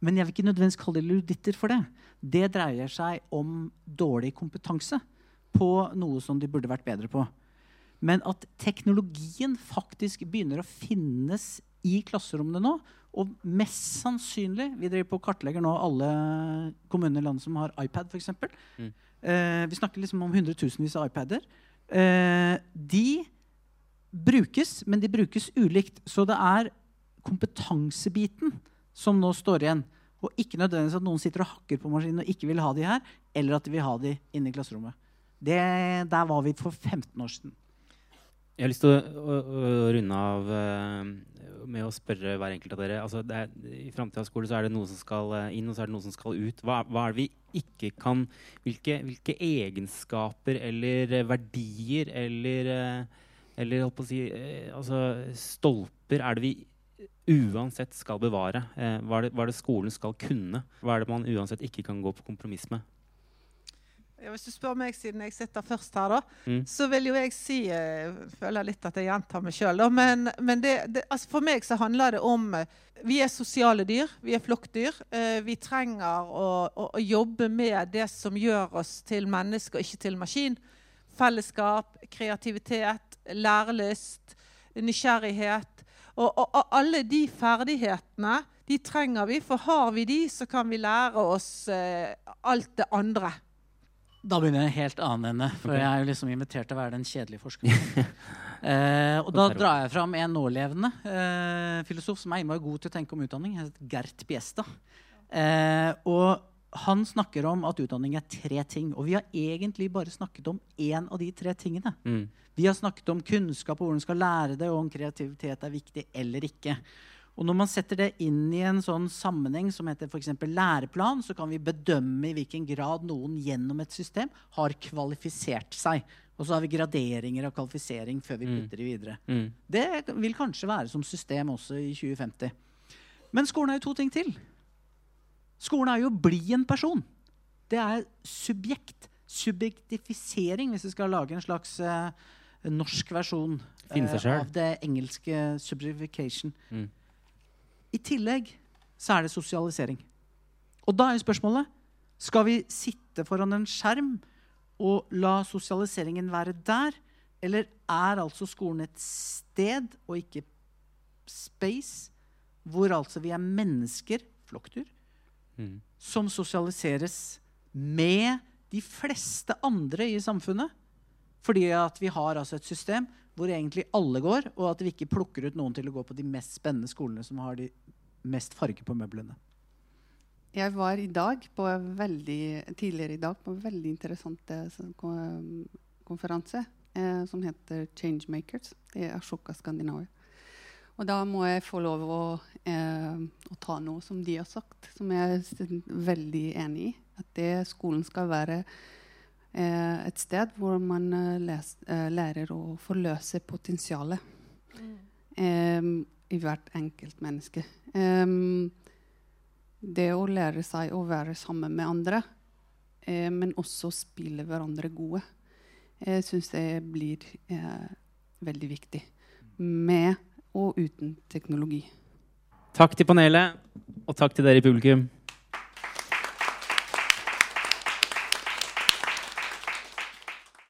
Men jeg vil ikke nødvendigvis kalle det luditter for det. Det dreier seg om dårlig kompetanse på noe som de burde vært bedre på. Men at teknologien faktisk begynner å finnes i klasserommene nå. Og mest sannsynlig Vi driver på og kartlegger nå alle kommuner i landet som har iPad, f.eks. Mm. Eh, vi snakker liksom om hundretusenvis av iPader. Eh, de brukes, men de brukes ulikt. Så det er kompetansebiten som nå står igjen. Og ikke nødvendigvis at noen sitter og hakker på maskinen og ikke vil ha de her, eller at de vil ha de inne i klasserommet. Det, der var vi for 15 år siden. Jeg har lyst til å, å, å runde av eh, med å spørre hver enkelt av dere. Altså, er, I framtidas skole er det noe som skal eh, inn, og så er det noe som skal ut. Hva, hva er det vi ikke kan Hvilke, hvilke egenskaper eller eh, verdier eller, eller holdt på å si, eh, altså, stolper er det vi uansett skal bevare? Eh, hva, er det, hva er det skolen skal kunne? Hva er det man uansett ikke kan gå på kompromiss med? Ja, hvis du spør meg, siden jeg sitter først her, da, Mm. så vil jo jeg si Jeg føler litt at jeg gjentar meg sjøl, men, men det, det, altså for meg så handler det om eh, Vi er sosiale dyr. Vi er flokkdyr. Eh, vi trenger å, å, å jobbe med det som gjør oss til mennesker, ikke til maskin. Fellesskap, kreativitet, lærelyst, nysgjerrighet. Og, og, og alle de ferdighetene de trenger vi, for har vi de, så kan vi lære oss eh, alt det andre. Da begynner jeg en helt annen ende, for jeg er jo liksom invitert til å være den kjedelige forskeren. *laughs* eh, og da drar jeg fram en nålevende eh, filosof som er innmari god til å tenke om utdanning. Han heter Gert Biesta. Eh, og han snakker om at utdanning er tre ting. Og vi har egentlig bare snakket om én av de tre tingene. Mm. Vi har snakket om kunnskap og hvordan du skal lære det, og om kreativitet er viktig eller ikke. Og når man setter det inn i en sånn sammenheng som heter eksempel læreplan, så kan vi bedømme i hvilken grad noen gjennom et system har kvalifisert seg. Og så har vi graderinger av kvalifisering før vi Mm. putter det videre. Mm. Det vil kanskje være som system også i 2050. Men skolen har jo to ting til. Skolen er jo å bli en person. Det er subjekt. Subjektifisering, hvis vi skal lage en slags uh, norsk versjon uh, av det engelske subjectification. Mm. I tillegg så er det sosialisering. Og da er spørsmålet Skal vi sitte foran en skjerm og la sosialiseringen være der? Eller er altså skolen et sted og ikke space, hvor altså vi er mennesker, flokkdyr, Mm. som sosialiseres med de fleste andre i samfunnet? Fordi at vi har altså et system hvor egentlig alle går, og at vi ikke plukker ut noen til å gå på de mest spennende skolene som har de mest farge på møblene. Jeg var i dag på veldig, tidligere i dag på en veldig interessant eh, ko- konferanse eh, som heter Changemakers. Det er Ashoka Skandinavia. Og da må jeg få lov å, eh, å ta noe som de har sagt, som jeg er veldig enig i. At det skolen skal være eh, et sted hvor man eh, les, eh, lærer å forløse potensialet eh, i hvert enkelt menneske. Em, det å lære seg å være sammen med andre, eh, men også spille hverandre gode, jeg syns det blir eh, veldig viktig. Med og uten teknologi. Takk til panelet, og takk til dere i publikum.